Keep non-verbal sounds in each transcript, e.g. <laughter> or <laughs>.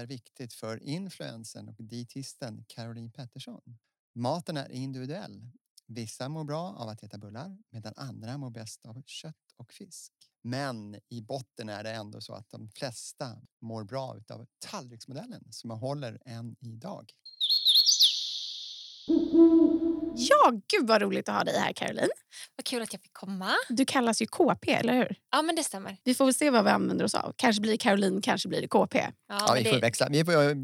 är viktigt för influensen och dietisten Caroline Pettersson. Maten är individuell. Vissa mår bra av att äta bullar medan andra mår bäst av kött och fisk. Men i botten är det ändå så att de flesta mår bra av tallriksmodellen som håller än idag. Ja, gud vad roligt att ha dig här Caroline. Vad kul att jag fick komma. Du kallas ju KP, eller hur? Ja, men det stämmer. Vi får väl se vad vi använder oss av. Kanske blir Caroline, kanske blir det KP. Ja, Ja, vi får det, växla. Vi får vara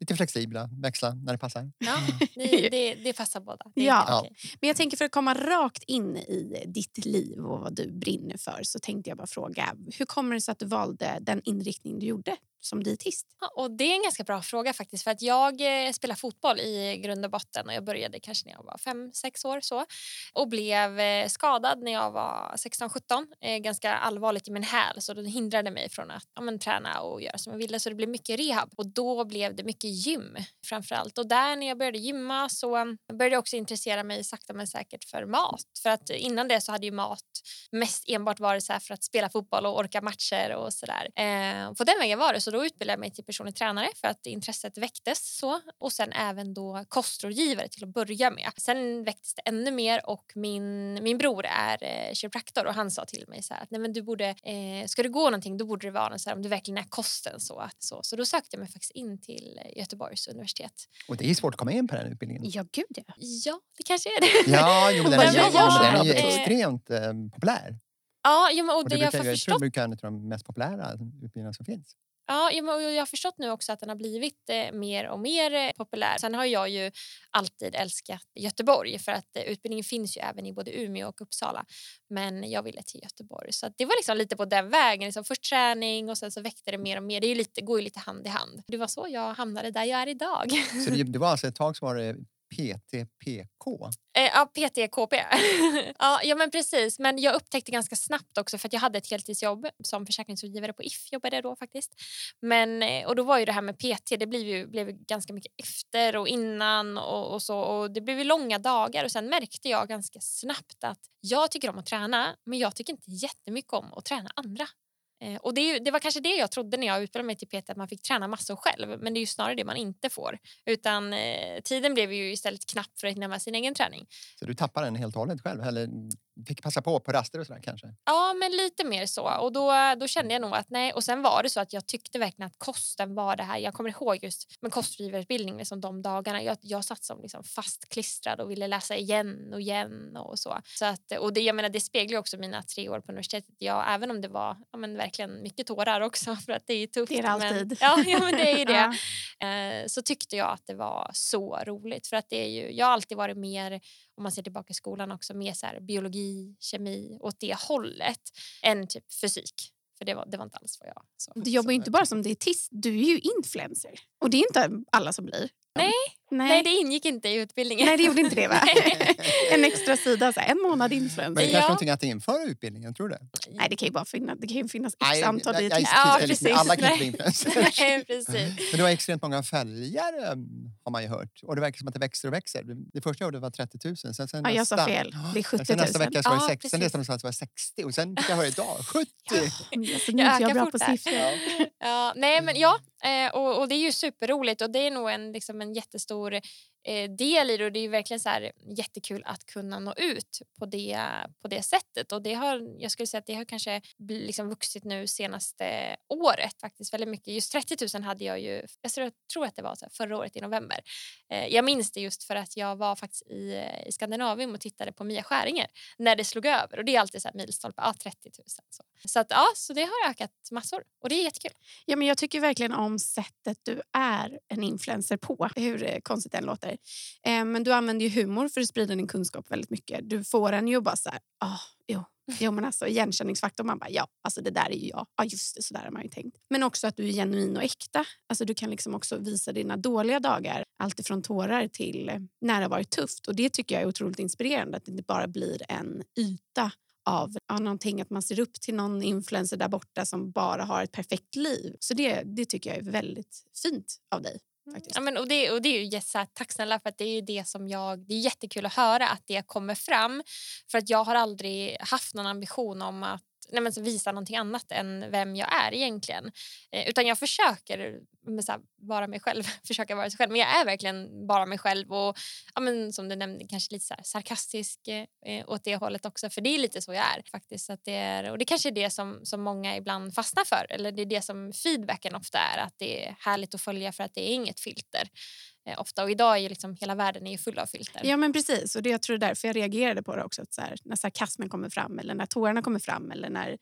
lite flexibla, växla när det passar. ja, det, <laughs> det, det passar båda. Det är Ja. okej. Men jag tänker för att komma rakt in i ditt liv och vad du brinner för så tänkte jag bara fråga, hur kommer det sig att du valde den inriktning du gjorde som dietist? Ja, och det är en ganska bra fråga faktiskt. För att jag eh, spelar fotboll i grund och botten och jag började kanske när jag var fem sex år så. Och blev eh, skadad när jag var 16-17. Eh, ganska allvarligt i min häl så det hindrade mig från att ja, men, träna och göra som jag ville. Så det blev mycket rehab. Och då blev det mycket gym framförallt. Och där när jag började gymma så mm, började jag också intressera mig sakta men säkert för mat. För att innan det så hade ju mat mest enbart varit så här för att spela fotboll och orka matcher och sådär. Eh, på den vägen var det. Så då utbildade jag mig till personlig tränare för att intresset väcktes. så. Och sen även då kostrådgivare till att börja med. Sen väcktes det ännu mer och min, min bror är eh, kiropraktor och han sa till mig så här att Nej, men du borde, eh, ska du gå någonting då borde det vara så här, om du verkligen är kosten. Så, att, så. så då sökte jag mig faktiskt in till Göteborgs universitet. Och det är svårt att komma in på den utbildningen. Ja, gud ja. Ja, det kanske är det. Ja, jo, men den, <laughs> är, jo, men den är ju eh, extremt eh, populär. Ja, ja men, och Och det det jag brukar, jag tror förstått det brukar en av de mest populära utbildningarna som finns. Ja, jag har förstått nu också att den har blivit eh, mer och mer eh, populär. Sen har jag ju alltid älskat Göteborg för att eh, utbildningen finns ju även i både Umeå och Uppsala. Men jag ville till Göteborg så det var liksom lite på den vägen. Liksom först träning och sen så väckte det mer och mer. Det är ju lite, går ju lite hand i hand. Det var så jag hamnade där jag är idag. Så det, det var alltså ett tag som var det PTPK. Eh, ja, PTKP. <laughs> ja, ja, men precis. Men jag upptäckte ganska snabbt också för att jag hade ett heltidsjobb som försäkringsrådgivare på If jobbade jag då faktiskt. Men, eh, och då var ju det här med PT, det blev ju, blev ganska mycket efter och innan och, och så. Och det blev ju långa dagar och sen märkte jag ganska snabbt att jag tycker om att träna men jag tycker inte jättemycket om att träna andra. Eh, och det, är ju, det var kanske det jag trodde när jag utbildade mig till PT, att man fick träna massor själv. Men det är ju snarare det man inte får. Utan eh, tiden blev ju istället knapp för att hinna med sin egen träning. Så du tappade den helt och hållet själv? Eller fick passa på på raster och sådär kanske? Ja, men lite mer så. Och då, då kände jag nog att nej. Och sen var det så att jag tyckte verkligen att kosten var det här. Jag kommer ihåg just med kostgivarutbildning, liksom de dagarna. Jag, jag satt som liksom fastklistrad och ville läsa igen och igen och så. så att, och det, jag menar, det speglar ju också mina tre år på universitetet. Jag, även om det var ja, men verkligen mycket tårar också <laughs> för att det är tufft. Det är det alltid. Men, <laughs> ja, ja, men det är ju det. Ja. Eh, så tyckte jag att det var så roligt. För att det är ju, jag har alltid varit mer, om man ser tillbaka i skolan också, mer så här, biologi, kemi åt det hållet än typ fysik. För det var, det var inte alls vad jag så. Du jobbar ju inte bara som dietist, du är ju influencer. Och det är inte alla som blir. Nej. Nej, Nej, det ingick inte i utbildningen. Nej det gjorde inte det va? <laughs> en extra sida, så här, en månad Men det influencer. är Ja. kanske någonting att införa utbildningen, tror du det? Nej det kan ju bara finnas, det kan ju finnas x antal jag- jag- dietister. Ja, jag- precis. Alla kan inte influencers. <laughs> Nej, precis. Men du har extremt många följare mm, har man ju hört. Och det verkar som att det växer och växer. Det första året var 30 000. Sen, sen Ja, jag sa nästa, fel. Det är 70 Sen 000. nästa vecka så var det Ja, 60. Sen nästa vecka så var det 60. Och sen fick jag höra idag 70. Alltså, nu är Jag jag ökar bra fort på där. siffror. Ja, nej, men ja, eh, och, och det är ju superroligt och det är nog en, liksom en jättestor eh, Eh, del i det och det är verkligen så här jättekul att kunna nå ut på det, på det sättet och det har, jag skulle säga att det har kanske liksom vuxit nu senaste året faktiskt väldigt mycket. Just 30 000 hade jag ju, jag tror, att det var så här förra året i november. Eh, jag minns det just för att jag var faktiskt i, i Skandinavien och tittade på Mia Skäringer när det slog över och det är alltid så här milstolpe, ja 30 000. Så, så att ja, så det har ökat massor och det är jättekul. Ja, men jag tycker verkligen om sättet du är en influencer på. Hur eh, konstigt det än låter. Eh, men du använder ju humor för att sprida din kunskap väldigt mycket. Du får en ju att bara så här, oh, jo. Jo men alltså igenkänningsfaktor, man bara ja, alltså det där är ju jag. Ja just det, så där har man ju tänkt. Men också att du är genuin och äkta. Alltså du kan liksom också visa dina dåliga dagar. Allt ifrån tårar till eh, när det har varit tufft. Och det tycker jag är otroligt inspirerande. Att det inte bara blir en yta av av någonting, att man ser upp till någon influencer där borta som bara har ett perfekt liv. Så det, det tycker jag är väldigt fint av dig. Faktiskt. Ja, men, och, det, och det är ju yes, så här, tack snälla för att det är ju det som jag, det är jättekul att höra att det kommer fram. För att jag har aldrig haft någon ambition om att nej men, visa någonting annat än vem jag är egentligen. Eh, utan jag försöker så här, vara mig själv, <laughs> försöka vara sig själv. Men jag är verkligen bara mig själv och ja, men, som du nämnde kanske lite så här, sarkastisk eh, eh åt det hållet också. För det är lite så jag är faktiskt. Att det är, och det kanske är det som, som många ibland fastnar för. Eller det är det som feedbacken ofta är. Att det är härligt att följa för att det är inget filter. Eh, ofta. Och idag är ju liksom hela världen är ju full av filter. Ja men precis och det, jag tror det är därför jag reagerade på det också. Att så här, när sarkasmen kommer fram eller när tårarna kommer fram eller när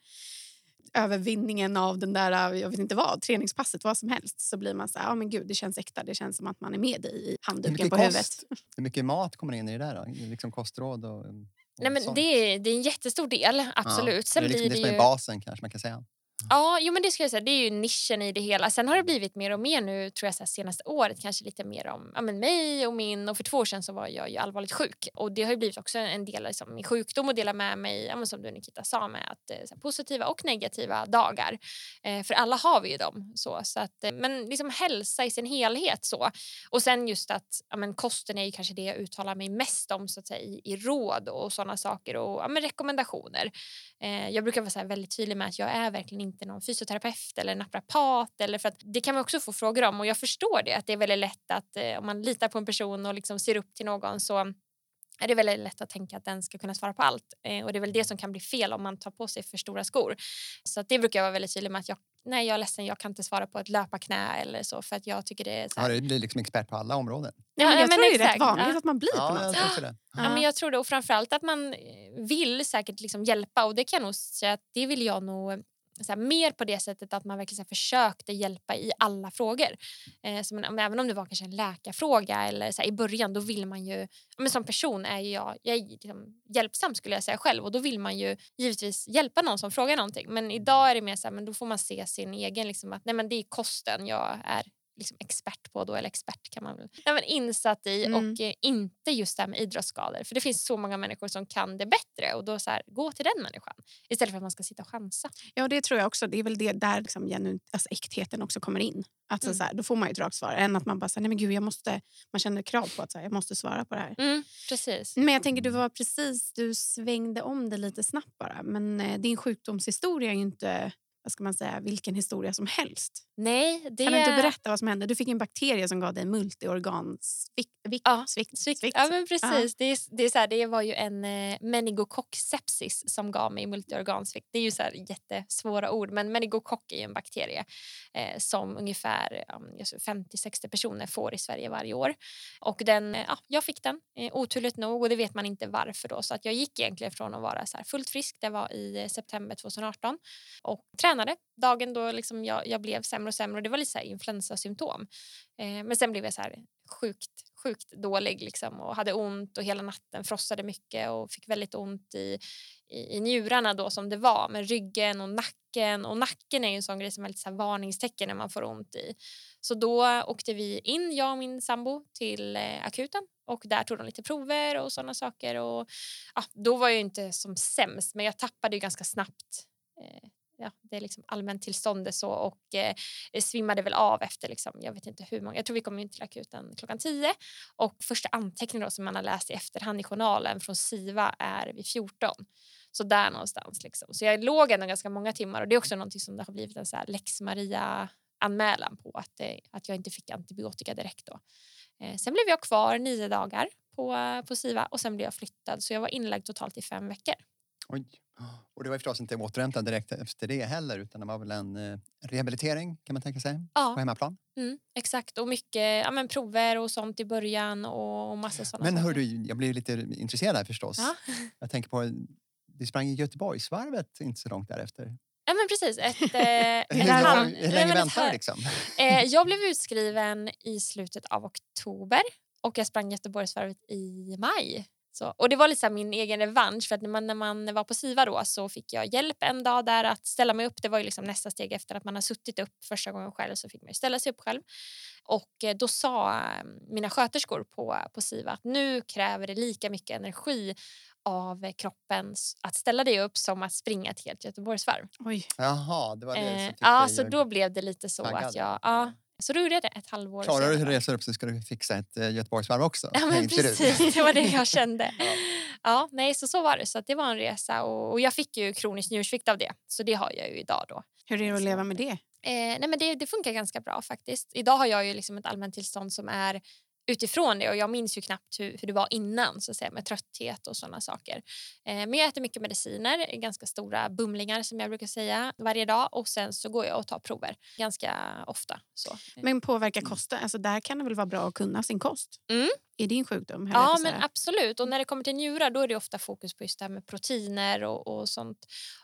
övervinningen av den där, jag vet inte vad, träningspasset, vad som helst så blir man så här, ja men gud det känns äkta, det känns som att man är med i handduken på kost, huvudet. Hur mycket mat kommer in i det där då? Liksom kostråd och, och Nej, men det, är, det är en jättestor del, absolut. Ja, Sen det är liksom det det som ju... är basen kanske man kan säga. Ja, jo, men det skulle jag säga. Det är ju nischen i det hela. Sen har det blivit mer och mer nu, tror jag, så här, senaste året, kanske lite mer om ja, men mig och min. Och för två år sedan så var jag ju allvarligt sjuk. Och det har ju blivit också en del av liksom, min sjukdom att dela med mig, ja, men som du Nikita sa, med att, eh, så här, positiva och negativa dagar. Eh, för alla har vi ju dem. Så, så att, eh, men liksom hälsa i sin helhet. så. Och sen just att ja, men kosten är ju kanske det jag uttalar mig mest om så att säga, i, i råd och sådana saker och ja, men rekommendationer. Eh, jag brukar vara så väldigt tydlig med att jag är verkligen inte någon fysioterapeut eller naprapat. Eller för att det kan man också få frågor om och jag förstår det. att Det är väldigt lätt att eh, om man litar på en person och liksom ser upp till någon så är det väldigt lätt att tänka att den ska kunna svara på allt. Eh, och Det är väl det som kan bli fel om man tar på sig för stora skor. Så det brukar jag vara väldigt tydlig med att jag, nej, jag är ledsen, jag kan inte svara på ett löparknä eller så för att jag tycker det är så här... Ja, du blir liksom expert på alla områden. Ja, men jag men tror det är rätt vanligt Ja. att man blir på Ja, något jag sätt. det. Ja, men jag tror det. Och framförallt att man vill säkert liksom hjälpa. Och det kan jag nog säga att det vill jag nog så här, mer på det sättet att man verkligen så här, försökte hjälpa i alla frågor. Eh, så, man, även om det var kanske en läkarfråga eller så här, i början då vill man ju, men som person är ju jag, jag är liksom, hjälpsam skulle jag säga själv och då vill man ju givetvis hjälpa någon som frågar någonting. Men idag är det mer så här, men då får man se sin egen, liksom, att nej men det är kosten jag är liksom expert på då, eller expert kan man väl men insatt i Mm. och eh, inte just det här med idrottsskador. För det finns så många människor som kan det bättre och då så här, gå till den människan istället för att man ska sitta och chansa. Ja, det tror jag också. Det är väl det där liksom genuint, alltså äktheten också kommer in. Alltså, Mm. så här, då får man ju ett rakt svar. Än att man bara säger, nej men gud, jag måste, man känner krav på att så här, jag måste svara på det här. Mm, precis. Men jag tänker, du var precis, du svängde om det lite snabbt bara. Men eh, din sjukdomshistoria är ju inte, vad ska man säga, vilken historia som helst. Nej, det Kan du inte berätta vad som hände? Du fick en bakterie som gav dig multiorgansvikt. Vikt, Ja, svikt, Svikt. svikt. Ja, men precis. Det, är, det, är så här, det var ju en eh, meningokocksepsis som gav mig multiorgansvikt. Det är ju så här jättesvåra ord, men meningokock är en bakterie eh, som ungefär ja, 50-60 personer får i Sverige varje år. Och den, eh, ja, jag fick den, eh, oturligt nog, och det vet man inte varför. Då. Så att jag gick egentligen från att vara så här fullt frisk, det var i eh, september 2018, och tränade dagen då liksom jag, jag blev sämre och sämre. Och det var lite så här influensasymptom. Eh, men sen blev jag så här sjukt, sjukt dålig liksom, och hade ont och hela natten frossade mycket och fick väldigt ont i, i, i njurarna då som det var med ryggen och nacken. Och nacken är ju en sån grej som är lite så här varningstecken när man får ont i. Så då åkte vi in, jag och min sambo, till eh, akuten och där tog de lite prover och sådana saker. Och, ja, då var jag ju inte som sämst men jag tappade ju ganska snabbt eh, ja, det är liksom allmänt tillstånd så och eh, svimmade väl av efter liksom, jag vet inte hur många, jag tror vi kom in till akuten klockan 10 och första anteckningen som man har läst i efterhand i journalen från SIVA är vid 14. Så där någonstans liksom. Så jag låg ändå ganska många timmar och det är också någonting som det har blivit en så här lex Maria anmälan på att, eh, att jag inte fick antibiotika direkt då. Eh, sen blev jag kvar nio dagar på, på SIVA och sen blev jag flyttad så jag var inlagd totalt i fem veckor. Oj. Och det var förstås inte återhämtad direkt efter det heller utan det var väl en eh, rehabilitering kan man tänka sig Ja. på hemmaplan. Mm, exakt, och mycket ja, men prover och sånt i början och, och massa sådana Men hör du, jag blir lite intresserad här förstås. Ja. <laughs> Jag tänker på, vi sprang i Göteborgsvarvet inte så långt därefter. Ja men precis. <laughs> Ett, eh, Hur, ett halv- hur, länge väntar du liksom? <laughs> Eh, jag blev utskriven i slutet av oktober och jag sprang Göteborgsvarvet i maj. Så, och det var lite så min egen revansch för att när man, när man var på SIVA då så fick jag hjälp en dag där att ställa mig upp. Det var ju liksom nästa steg efter att man har suttit upp första gången själv så fick man ju ställa sig upp själv. Och eh, då sa eh, mina sköterskor på, på SIVA att nu kräver det lika mycket energi av kroppen att ställa dig upp som att springa ett helt Göteborgsvarv. Oj. Jaha, det var det som Eh, fick ja, dig så då blev det lite så taggad. att jag... Ja, Så då gjorde jag det ett halvår Klarar du att resa upp så ska du fixa ett eh, Göteborgsvarv också. Ja, men precis. Det var det jag <laughs> kände. Ja, nej, så så var det. Så att det var en resa och, och jag fick ju kronisk njursvikt av det. Så det har jag ju idag då. Hur är det att leva med det? Eh, nej, men det, det funkar ganska bra faktiskt. Idag har jag ju liksom ett allmäntillstånd som är utifrån det och jag minns ju knappt hur, hur det var innan så att säga, med trötthet och sådana saker. Eh, men jag äter mycket mediciner, ganska stora bumlingar som jag brukar säga varje dag och sen så går jag och tar prover ganska ofta. Så. Men påverkar kosten? Alltså där kan det väl vara bra att kunna sin kost? Mm. I din sjukdom? Ja, men absolut. Och när det kommer till njurar då är det ofta fokus på just det här med proteiner och, och sånt.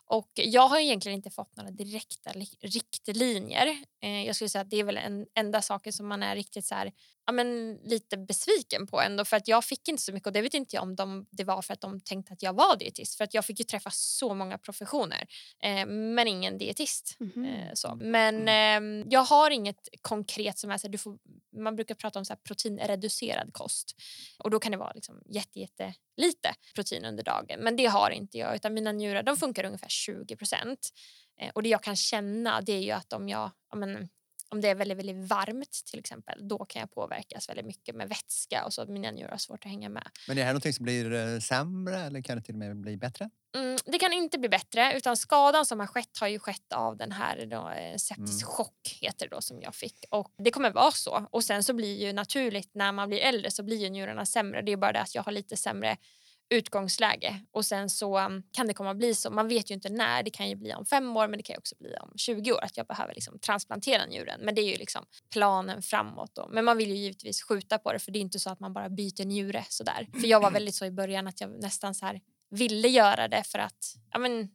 Och jag har egentligen inte fått några direkta li- riktlinjer. Eh, jag skulle säga att det är väl en enda saken som man är riktigt så här, ja, men lite besviken på ändå. För att jag fick inte så mycket och det vet inte jag om de, det var för att de tänkte att jag var dietist. För att jag fick ju träffa så många professioner eh, men ingen dietist. Mhm. Eh, så. Men eh, jag har inget konkret som är så här, du får, man brukar prata om så proteinreducerad kost. Och då kan det vara liksom jätte, jätte lite protein under dagen. Men det har inte jag utan mina njurar de funkar ungefär 20 procent. Eh, och det jag kan känna det är ju att om jag, ja, men, om det är väldigt, väldigt varmt till exempel, då kan jag påverkas väldigt mycket med vätska och så att mina njurar har svårt att hänga med. Men är det här någonting som blir eh, sämre eller kan det till och med bli bättre? Mm, det kan inte bli bättre utan skadan som har skett har ju skett av den här då, eh, septisk Mm. chock heter det då som jag fick och det kommer vara så och sen så blir ju naturligt när man blir äldre så blir ju njurarna sämre det är bara det att jag har lite sämre utgångsläge och sen så um, kan det komma att bli så man vet ju inte när det kan ju bli om fem år men det kan ju också bli om 20 år att jag behöver liksom transplantera njuren men det är ju liksom planen framåt då men man vill ju givetvis skjuta på det för det är inte så att man bara byter njure sådär för jag var väldigt så i början att jag nästan så här ville göra det för att ja, men,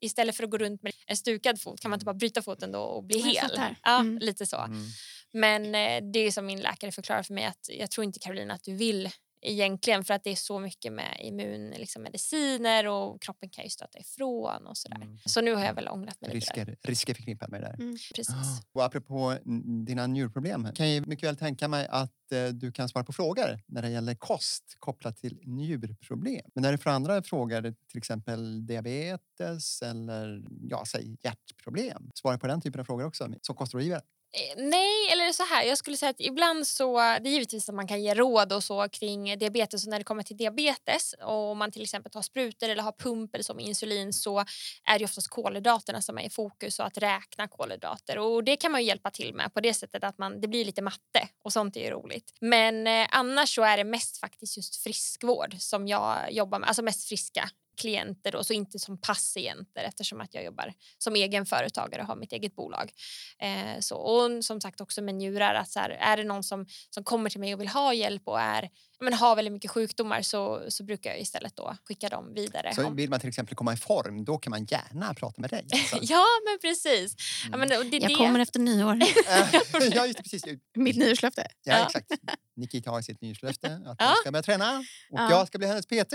istället för att gå runt med en stukad fot kan man inte bara bryta foten då och bli hel. Ja, Mm. lite så. Mm. Men eh, det är som min läkare förklarar för mig att jag tror inte Karolina att du vill egentligen för att det är så mycket med immunmediciner liksom mediciner och kroppen kan ju stöta ifrån och sådär. Mm. Så nu har jag väl ångrat mig lite. där. Risker, risker förknippade med det där. Mm. Precis. <gasps> Och apropå dina njurproblem kan jag mycket väl tänka mig att eh, du kan svara på frågor när det gäller kost kopplat till njurproblem. Men när du får andra frågor, till exempel diabetes eller ja, säg hjärtproblem, svara på den typen av frågor också som kostrådgivare. Eh, nej, eller så här. Jag skulle säga att ibland så, det är givetvis att man kan ge råd och så kring diabetes och när det kommer till diabetes och om man till exempel tar sprutor eller har pump eller som insulin så är det oftast kolhydraterna som är i fokus och att räkna kolhydrater och det kan man ju hjälpa till med på det sättet att man, det blir lite matte och sånt är ju roligt. Men eh, annars så är det mest faktiskt just friskvård som jag jobbar med, alltså mest friska klienter då, så inte som patienter eftersom att jag jobbar som egen företagare och har mitt eget bolag. Eh, så, och som sagt också med njurar, att så här, är det någon som, som kommer till mig och vill ha hjälp och är, men har väldigt mycket sjukdomar så, så brukar jag istället då skicka dem vidare. Så vill man till exempel komma i form, då kan man gärna prata med dig. Alltså. <laughs> Ja, men precis. Ja, men, och det, Jag det, kommer efter nyår. <laughs> Ja, just precis. Mitt nyårslöfte. Ja, Ja. exakt. Nikita har sitt nyårslöfte att Ja. hon ska börja träna och Ja. jag ska bli hennes PT.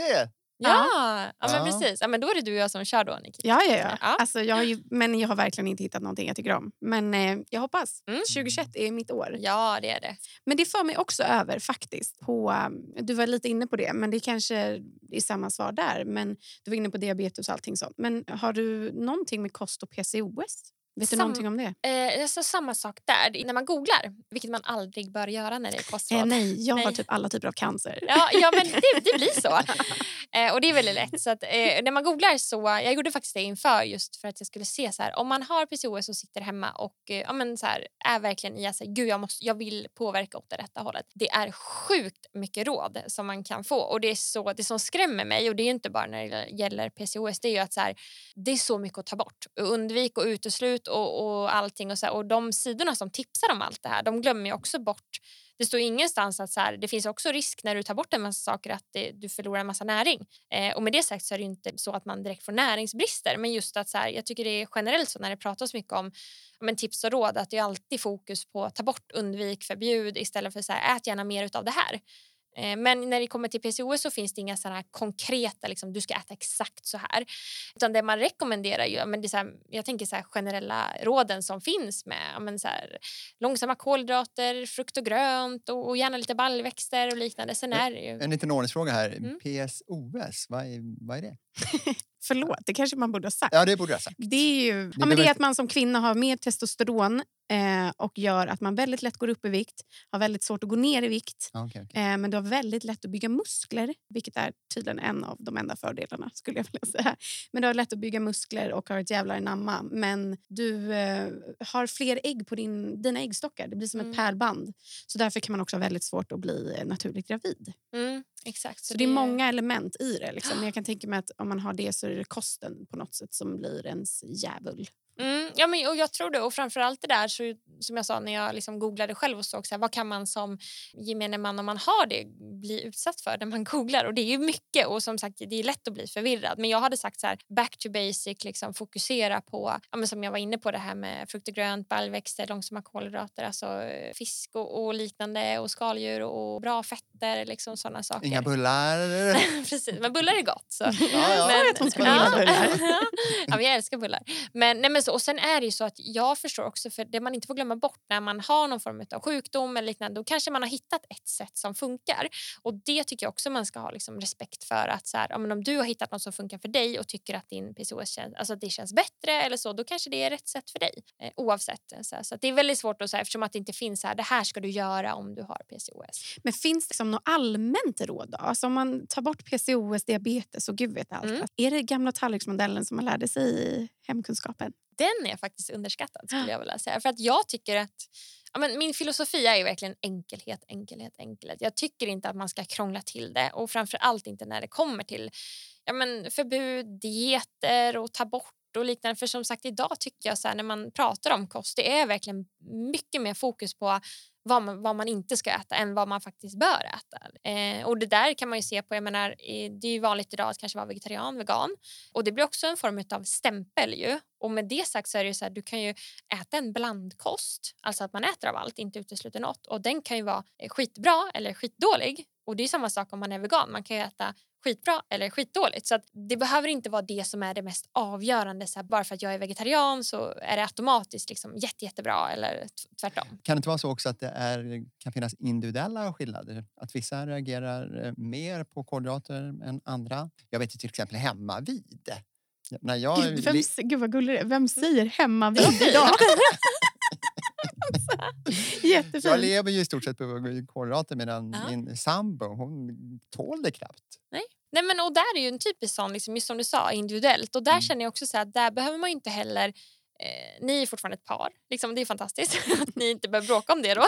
Ja, ja, men Ja. precis. Ja, men då är det du och jag som kör då, Nikita. Ja, ja, ja. Ja. Alltså, jag har ju, men jag har verkligen inte hittat någonting jag tycker om. Men eh, jag hoppas. Mm. 2021 är mitt år. Ja, det är det. Men det för mig också över faktiskt. På, um, du var lite inne på det, men det kanske är samma svar där. Men Du var inne på diabetes och allting sånt. Men har du någonting med kost och PCOS? Vet du Sam- någonting om det? Eh, så samma sak där. När man googlar, vilket man aldrig bör göra när det är kostråd. Eh, nej, jag har Nej. typ alla typer av cancer. Ja, ja men det, det blir så. <laughs> Eh, och det är väldigt lätt. <laughs> Så att, eh, när man googlar så, jag gjorde faktiskt det inför just för att jag skulle se så här, om man har PCOS och sitter hemma och eh, ja, men så här, är verkligen i att gud jag, måste, jag vill påverka åt det rätta hållet. Det är sjukt mycket råd som man kan få och det är så, det som skrämmer mig och det är inte bara när det gäller PCOS, det är ju att så här, det är så mycket att ta bort. Undvik och uteslut och, och allting och, så här, och de sidorna som tipsar om allt det här, de glömmer ju också bort det står ingenstans att så här, det finns också risk när du tar bort en massa saker att det, du förlorar en massa näring. Eh, och med det sagt så är det inte så att man direkt får näringsbrister. Men just att så här, jag tycker det är generellt så när det pratas mycket om men tips och råd att det är alltid fokus på att ta bort, undvik, förbjud istället för så här, ät gärna mer av det här. Eh, Men när det kommer till PCOS så finns det inga sådana konkreta, liksom, du ska äta exakt så här. Utan det man rekommenderar ju, men det är så här, jag tänker så generella råden som finns med men så här, långsamma kolhydrater, frukt och grönt och, och gärna lite baljväxter och liknande. Sen är ju... En liten ordningsfråga här. Mm. PSOS, vad är, vad är det? <laughs> Förlåt, det kanske man borde ha sagt. Ja, det borde jag ha sagt. Det är ju ja, men det är att man som kvinna har mer testosteron eh, och gör att man väldigt lätt går upp i vikt, har väldigt svårt att gå ner i vikt. Okej, okej. Eh, men du har väldigt lätt att bygga muskler, vilket är tydligen en av de enda fördelarna. skulle jag vilja <laughs> säga. Men du har lätt att bygga muskler och har ett jävla anamma. Men du eh, har fler ägg på din, dina äggstockar. Det blir som Mm. ett pärlband. Så därför kan man också ha väldigt svårt att bli eh, naturligt gravid. Mm, exakt. Så, det är många element i det. Liksom. Men jag kan tänka mig att om man har det så är det kosten på något sätt som blir ens djävul. Mm, ja, men, och jag tror det. Och framförallt det där så, som jag sa när jag liksom googlade själv och såg så här, vad kan man som gemene man om man har det bli utsatt för när man <laughs> googlar. Och det är ju mycket och som sagt det är lätt att bli förvirrad. Men jag hade sagt så här back to basic, liksom fokusera på ja, men som jag var inne på det här med frukt och grönt, baljväxter, långsamma kolhydrater, alltså eh, fisk och, och liknande och skaldjur och bra fetter, liksom sådana saker. Inga <laughs> bullar. Precis, men bullar är gott. Så. <laughs> Ja, ja. Sa att hon skulle gilla bullar. ja, men jag älskar bullar. Men, nej, men så, och sen är det ju så att jag förstår också, för det man inte får glömma bort när man har någon form av sjukdom eller liknande, då kanske man har hittat ett sätt som funkar. Och det tycker jag också man ska ha liksom, respekt för. att så här, ja, Om du har hittat något som funkar för dig och tycker att din PCOS känns, alltså, att det känns bättre eller så, då kanske det är rätt sätt för dig. Eh, oavsett. Så, här, så det är väldigt svårt att säga eftersom att det inte finns så här, det här ska du göra om du har PCOS. Men finns det som något allmänt råd? Då? Alltså om man tar bort PCOS, diabetes och gud vet allt. Mm. Är det gamla tallriksmodellen som man lärde sig i hemkunskapen? Den är faktiskt underskattad skulle jag vilja säga. För att jag tycker att ja, men min filosofi är ju verkligen enkelhet, enkelhet, enkelhet. Jag tycker inte att man ska krångla till det och framför allt inte när det kommer till ja, men förbud, dieter och ta bort och liknande. För som sagt idag tycker jag så här, när man pratar om kost, det är verkligen mycket mer fokus på vad man, vad man inte ska äta än vad man faktiskt bör äta. Eh, och det där kan man ju se på, jag menar, det är ju vanligt idag att kanske vara vegetarian, vegan. Och det blir också en form av stämpel ju. Och med det sagt så är det ju så här, du kan ju äta en blandkost, alltså att man äter av allt, inte utesluter något. Och den kan ju vara eh, skitbra eller skitdålig. Och det är samma sak om man är vegan, man kan ju äta skitbra eller skitdåligt. Så att det behöver inte vara det som är det mest avgörande. Så här, bara för att jag är vegetarian så är det automatiskt liksom jätte, jättebra eller tvärtom. Kan det inte vara så också att det är, kan finnas individuella skillnader? Att vissa reagerar eh, mer på kolhydrater än andra? Jag vet ju till exempel hemma vid. När jag, Gud, vem, li- gud vad gullig. Vem säger hemma vid idag? <laughs> <laughs> <laughs> jag Jättefint. lever ju i stort sett på kolhydrater medan Ja. min sambo hon tål det knappt. Nej, men, och där är ju en typisk sån, liksom, just som du sa, individuellt. Och där Mm. känner jag också så att där behöver man inte heller Eh, ni är fortfarande ett par. Liksom, det är fantastiskt <laughs> att ni inte behöver bråka om det då. <laughs>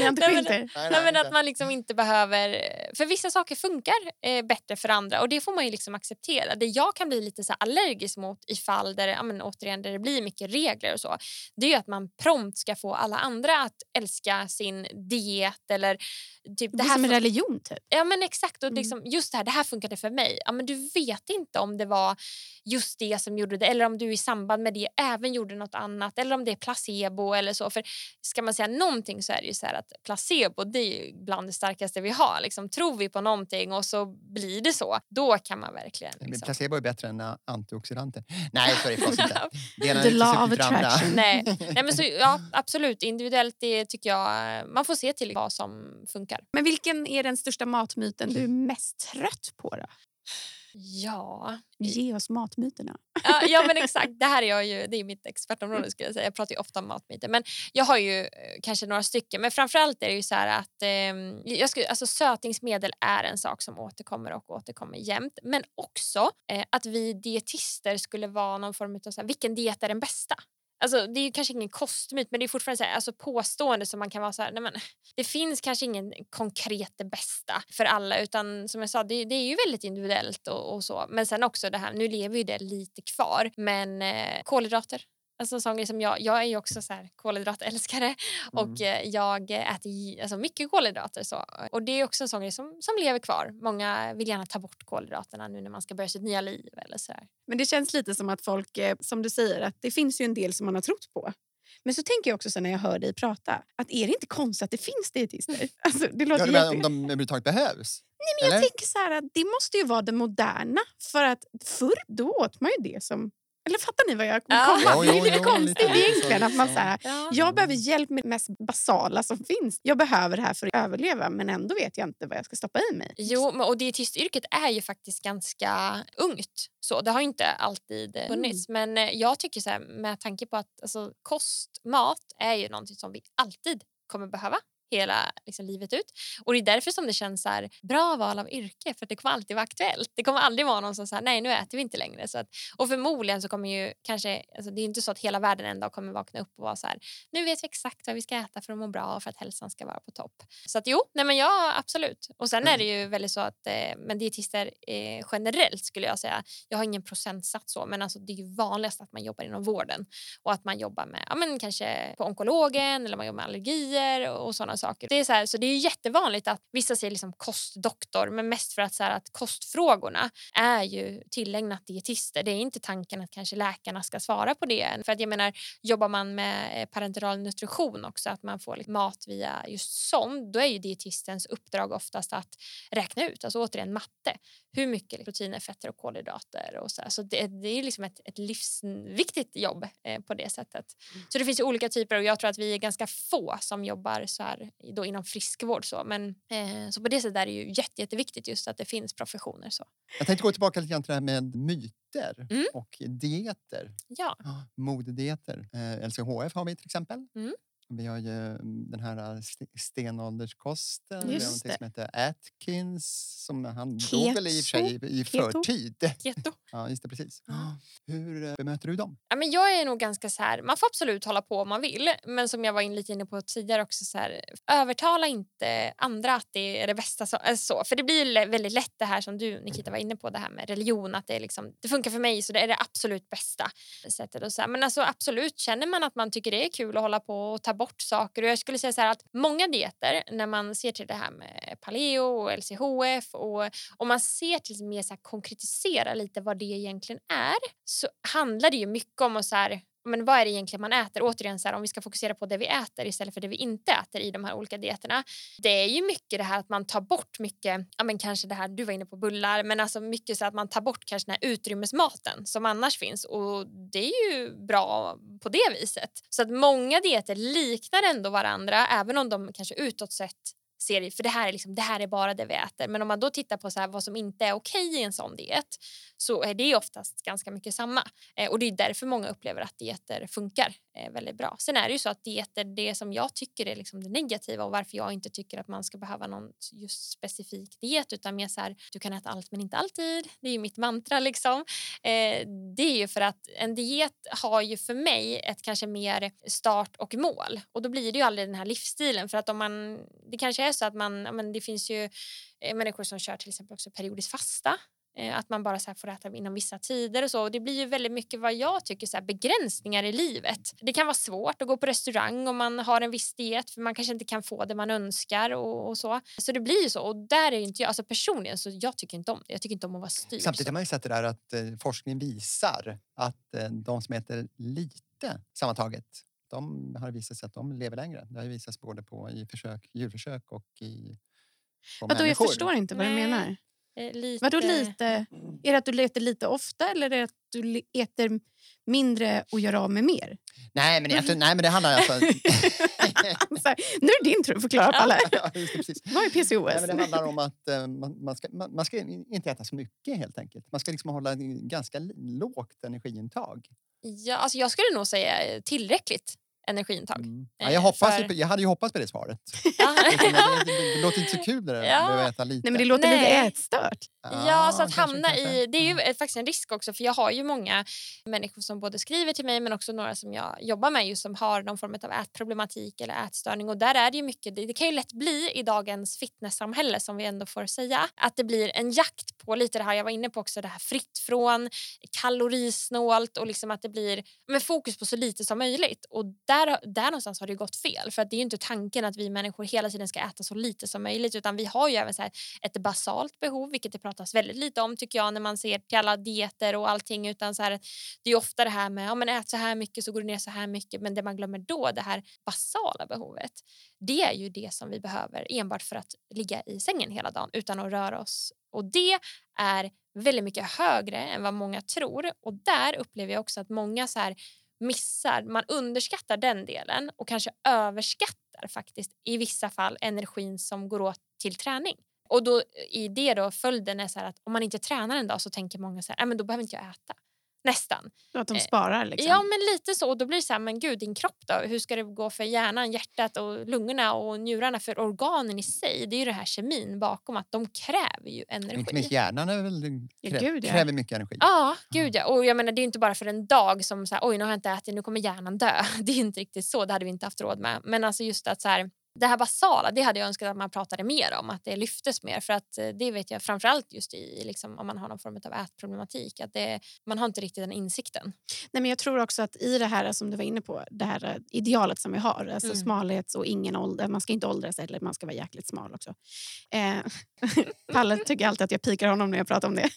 Nej, men- er? Nej, men att man liksom inte behöver... För vissa saker funkar eh, bättre för andra och det får man ju liksom acceptera. Det jag kan bli lite så allergisk mot i fall där, ja, men återigen, där det blir mycket regler och så, det är ju att man prompt ska få alla andra att älska sin diet eller typ Det det här som en religion typ. Ja men exakt och Mm. liksom, just det här, det här funkade för mig. Ja, men du vet inte om det var just det som gjorde det eller om du i samband med det även gjorde något annat eller om det är placebo eller så. För ska man säga någonting så är det ju så här att placebo det är ju bland det starkaste vi har. Liksom, tror vi på någonting och så blir det så, då kan man verkligen... Men Liksom. Placebo är bättre än antioxidanter. <laughs> Nej, så är det inte. The är inte law of attraction. Nej, <laughs> nej men så, ja, absolut. Individuellt det tycker jag man får se till vad som funkar. Men vilken är den största matmyten du är mest trött på? då? Ja, Ge oss matmyterna. Ja, ja men <laughs> exakt. Det här är jag ju, det är mitt expertområde skulle jag säga. Jag pratar ofta om matmyter. Men jag har ju eh, kanske några stycken. Men framförallt är det ju så att eh, jag skulle, alltså sötningsmedel är en sak som återkommer och återkommer jämt. Men också eh, att vi dietister skulle vara någon form av så här, vilken diet är den bästa? Alltså, det är ju kanske ingen kostmyt men det är fortfarande så här, alltså påstående som man kan vara så här, nej men, det finns kanske ingen konkret det bästa för alla utan som jag sa det, det är ju väldigt individuellt och, och så. Men sen också det här, nu lever ju det lite kvar men eh, kolhydrater. Alltså en sån grej som jag, jag är ju också så här kolhydratälskare <laughs> och eh, jag äter alltså mycket kolhydrater. Så. Och det är också en sån grej som, som lever kvar. Många vill gärna ta bort kolhydraterna nu när man ska börja sitt nya liv. Eller så här. Men det känns lite som att folk, eh, som du säger, att det finns ju en del som man har trott på. Men så tänker jag också sen när jag hör dig prata, att är det inte konstigt att det finns dietister? <laughs> Alltså, det låter Ja, jätte- om de överhuvudtaget behövs? Nej, men jag tänker så här att det måste ju vara det moderna. För att förr då åt man ju det som Eller fattar ni vad jag Ja. kommer komma? Jo, Det är lite jo, konstigt lite egentligen. Att man så. här, Ja. jag behöver hjälp med det mest basala som finns. Jag behöver det här för att överleva men ändå vet jag inte vad jag ska stoppa i mig. Jo, men- och dietistyrket är ju faktiskt ganska ungt. Så Det har ju inte alltid eh, funnits. Men eh, jag tycker så här, med tanke på att alltså, kost, mat är ju någonting som vi alltid kommer behöva hela liksom, livet ut. Och Det är därför som det känns så här, bra val av yrke, för det kommer alltid vara aktuellt. Det kommer aldrig vara någon som säger nej nu äter vi inte längre. Så att, och förmodligen så kommer ju kanske, alltså, det är inte så att hela världen en dag kommer vakna upp och vara så här, nu vet vi exakt vad vi ska äta för att må bra och för att hälsan ska vara på topp. Så att jo, nej men ja absolut. Och sen är det ju väldigt så att eh, men dietister eh, generellt skulle jag säga, jag har ingen procentsats så, men alltså det är ju vanligast att man jobbar inom vården och att man jobbar med, ja men kanske på onkologen eller man jobbar med allergier och, och sådana saker. Det är så, här, så det är jättevanligt att vissa säger liksom kostdoktor, men mest för att, så här, att kostfrågorna är ju tillägnat dietister. Det är inte tanken att kanske läkarna ska svara på det. För att jag menar, jobbar man med eh, parenteral nutrition också, att man får liksom mat via just sånt, då är ju dietistens uppdrag oftast att räkna ut, alltså återigen matte, hur mycket proteiner, fetter och kolhydrater och så. här. Så det, det är liksom ett, ett livsviktigt jobb eh, på det sättet. Så det finns olika typer och jag tror att vi är ganska få som jobbar så här då inom friskvård så. Men eh, så på det sättet är det ju jätte, jätteviktigt just att det finns professioner så. Jag tänkte gå tillbaka lite grann till det här med myter Mm. och dieter. Ja. <gasps> Modedieter. Eh, LCHF har vi till exempel. Mm. Vi har ju mm, den här st- stenålderskosten. vi har Just det. som heter Atkins. Som han dog väl i och för sig i Keto. förtid. Keto. <laughs> Ja, just det, precis. Ja. Hur eh, bemöter du dem? Ja, men jag är nog ganska så här, man får absolut hålla på om man vill, men som jag var in lite inne på tidigare också så här, övertala inte andra att det är det bästa. Så, äh, så. För det blir väldigt lätt det här som du Nikita var inne på, det här med religion, att det, är liksom, det funkar för mig så det är det absolut bästa sättet. Och så här. Men alltså, absolut, känner man att man tycker det är kul att hålla på och ta bort saker. Och jag skulle säga så här att många dieter, när man ser till det här med paleo och LCHF och om man ser till mer så här, konkretisera lite vad det egentligen är så handlar det ju mycket om att så här, men vad är det egentligen man äter? Återigen, så här, om vi ska fokusera på det vi äter istället för det vi inte äter i de här olika dieterna. Det är ju mycket det här att man tar bort mycket, ja men kanske det här du var inne på bullar, men alltså mycket så att man tar bort kanske den här utrymmesmaten som annars finns och det är ju bra på det viset. Så att många dieter liknar ändå varandra även om de kanske utåt sett ser för det här är liksom det här är bara det vi äter. Men om man då tittar på så här, vad som inte är okej i en sån diet så är det oftast ganska mycket samma. Eh, och det är därför många upplever att dieter funkar eh, väldigt bra. Sen är det ju så att dieter, det som jag tycker är liksom det negativa och varför jag inte tycker att man ska behöva någon just specifik diet utan mer så här, du kan äta allt men inte alltid. Det är ju mitt mantra liksom. Eh, det är ju för att en diet har ju för mig ett kanske mer start och mål och då blir det ju aldrig den här livsstilen för att om man, det kanske är så att man, men det finns ju människor som kör till exempel också periodisk fasta att man bara så här får äta inom vissa tider och så. Och det blir ju väldigt mycket vad jag tycker så här begränsningar i livet. Det kan vara svårt att gå på restaurang om man har en viss diet för man kanske inte kan få det man önskar och, och så. Så det blir ju så. Och där är inte jag, alltså personligen så jag tycker inte om det. Jag tycker inte om att vara styrd. Samtidigt har man ju sett det där att eh, forskning visar att eh, de som äter lite sammantaget de har visat sig att de lever längre. Det har ju visats både på i försök, djurförsök och i på Vadå, jag människor. förstår inte vad du Nej. menar. Eh, lite... Vadå lite? Är det att du äter lite ofta eller är det att du äter mindre och gör av med mer? Nej, men, efter, nej, men det handlar alltså... <laughs> Så här, nu är det din tur att förklara för alla. ja. <laughs> Vad är PCOS? Nej, men det handlar om att eh, man, man, ska, man, man ska inte äta så mycket helt enkelt. Man ska liksom hålla en ganska lågt energiintag. Ja, alltså jag skulle nog säga eh, tillräckligt energiintag. Mm. Ja, Eh, jag, hoppas ju för- jag hade ju hoppats på det svaret. <laughs> Ja. Det, det, låter inte så kul det där, Ja. att behöva äta lite. Nej, men det låter Nej. lite ätstört. Ja, så att hamna kanske. i... Det är ju eh, faktiskt en risk också för jag har ju många människor som både skriver till mig men också några som jag jobbar med just som har någon form av ätproblematik eller ätstörning och där är det ju mycket, det, det kan ju lätt bli i dagens fitnesssamhälle som vi ändå får säga, att det blir en jakt på lite det här jag var inne på också, det här fritt från, kalorisnålt och liksom att det blir med fokus på så lite som möjligt och där, där någonstans har det gått fel för att det är ju inte tanken att vi människor hela tiden ska äta så lite som möjligt utan vi har ju även så här ett basalt behov, vilket det pratas väldigt lite om tycker jag när man ser till alla dieter och allting. Utan så här, det är ofta det här med ja, men ät så här mycket så går det ner så här mycket. Men det man glömmer då, det här basala behovet, det är ju det som vi behöver enbart för att ligga i sängen hela dagen utan att röra oss. Och det är väldigt mycket högre än vad många tror. Och där upplever jag också att många så här missar, man underskattar den delen och kanske överskattar faktiskt i vissa fall energin som går åt till träning. Och då i det då följden är så att om man inte tränar en dag så tänker många så här, men då behöver inte jag äta. Nästan. Att de Eh, sparar liksom. Ja, men lite så. Och då blir det så här, men gud, din kropp då? Hur ska det gå för hjärnan, hjärtat och lungorna och njurarna? För organen i sig, det är ju det här kemin bakom att de kräver ju energi. Inte minst hjärnan är väl, Ja, krä, gud, ja. kräver mycket energi. Ja, gud ja. Och jag menar, det är ju inte bara för en dag som så här, oj nu har jag inte ätit, nu kommer hjärnan dö. <laughs> Det är inte riktigt så, det hade vi inte haft råd med. Men alltså just att så här, det här basala, det hade jag önskat att man pratade mer om, att det lyftes mer. För att eh, det vet jag framförallt just i, liksom, om man har någon form av ätproblematik, att det, man har inte riktigt den insikten. Nej, men jag tror också att i det här som du var inne på, det här eh, idealet som vi har, alltså Mm. smalhet och ingen ålder, man ska inte åldras eller man ska vara jäkligt smal också. Eh, <laughs> Palle tycker alltid att jag pikar honom när jag pratar om det.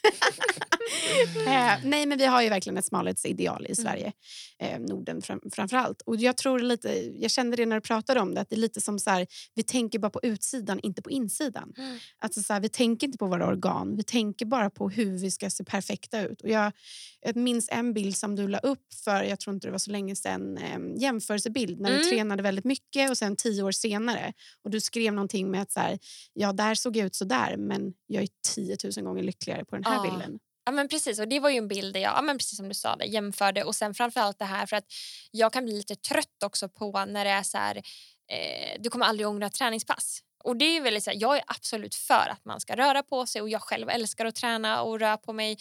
Eh, nej, men vi har ju verkligen ett smalhetsideal i Sverige, eh, Norden fram, framför allt. Och jag tror lite, jag kände det när du pratade om det, att det är lite som så här, vi tänker bara på utsidan, inte på insidan. Alltså så här, vi tänker inte på våra organ, vi tänker bara på hur vi ska se perfekta ut. Och jag, jag minns en bild som du la upp för, jag tror inte det var så länge sedan, eh, jämförelsebild när du Mm. tränade väldigt mycket och sen tio år senare. Och du skrev någonting med att så här, ja där såg jag ut så där men jag är 10 000 gånger lyckligare på den här Ja. bilden. Ja men precis och det var ju en bild där jag, ja, men precis som du sa, det, jämförde och sen framförallt det här för att jag kan bli lite trött också på när det är så här, eh, du kommer aldrig ångra träningspass. Och det är väldigt så här, jag är absolut för att man ska röra på sig och jag själv älskar att träna och röra på mig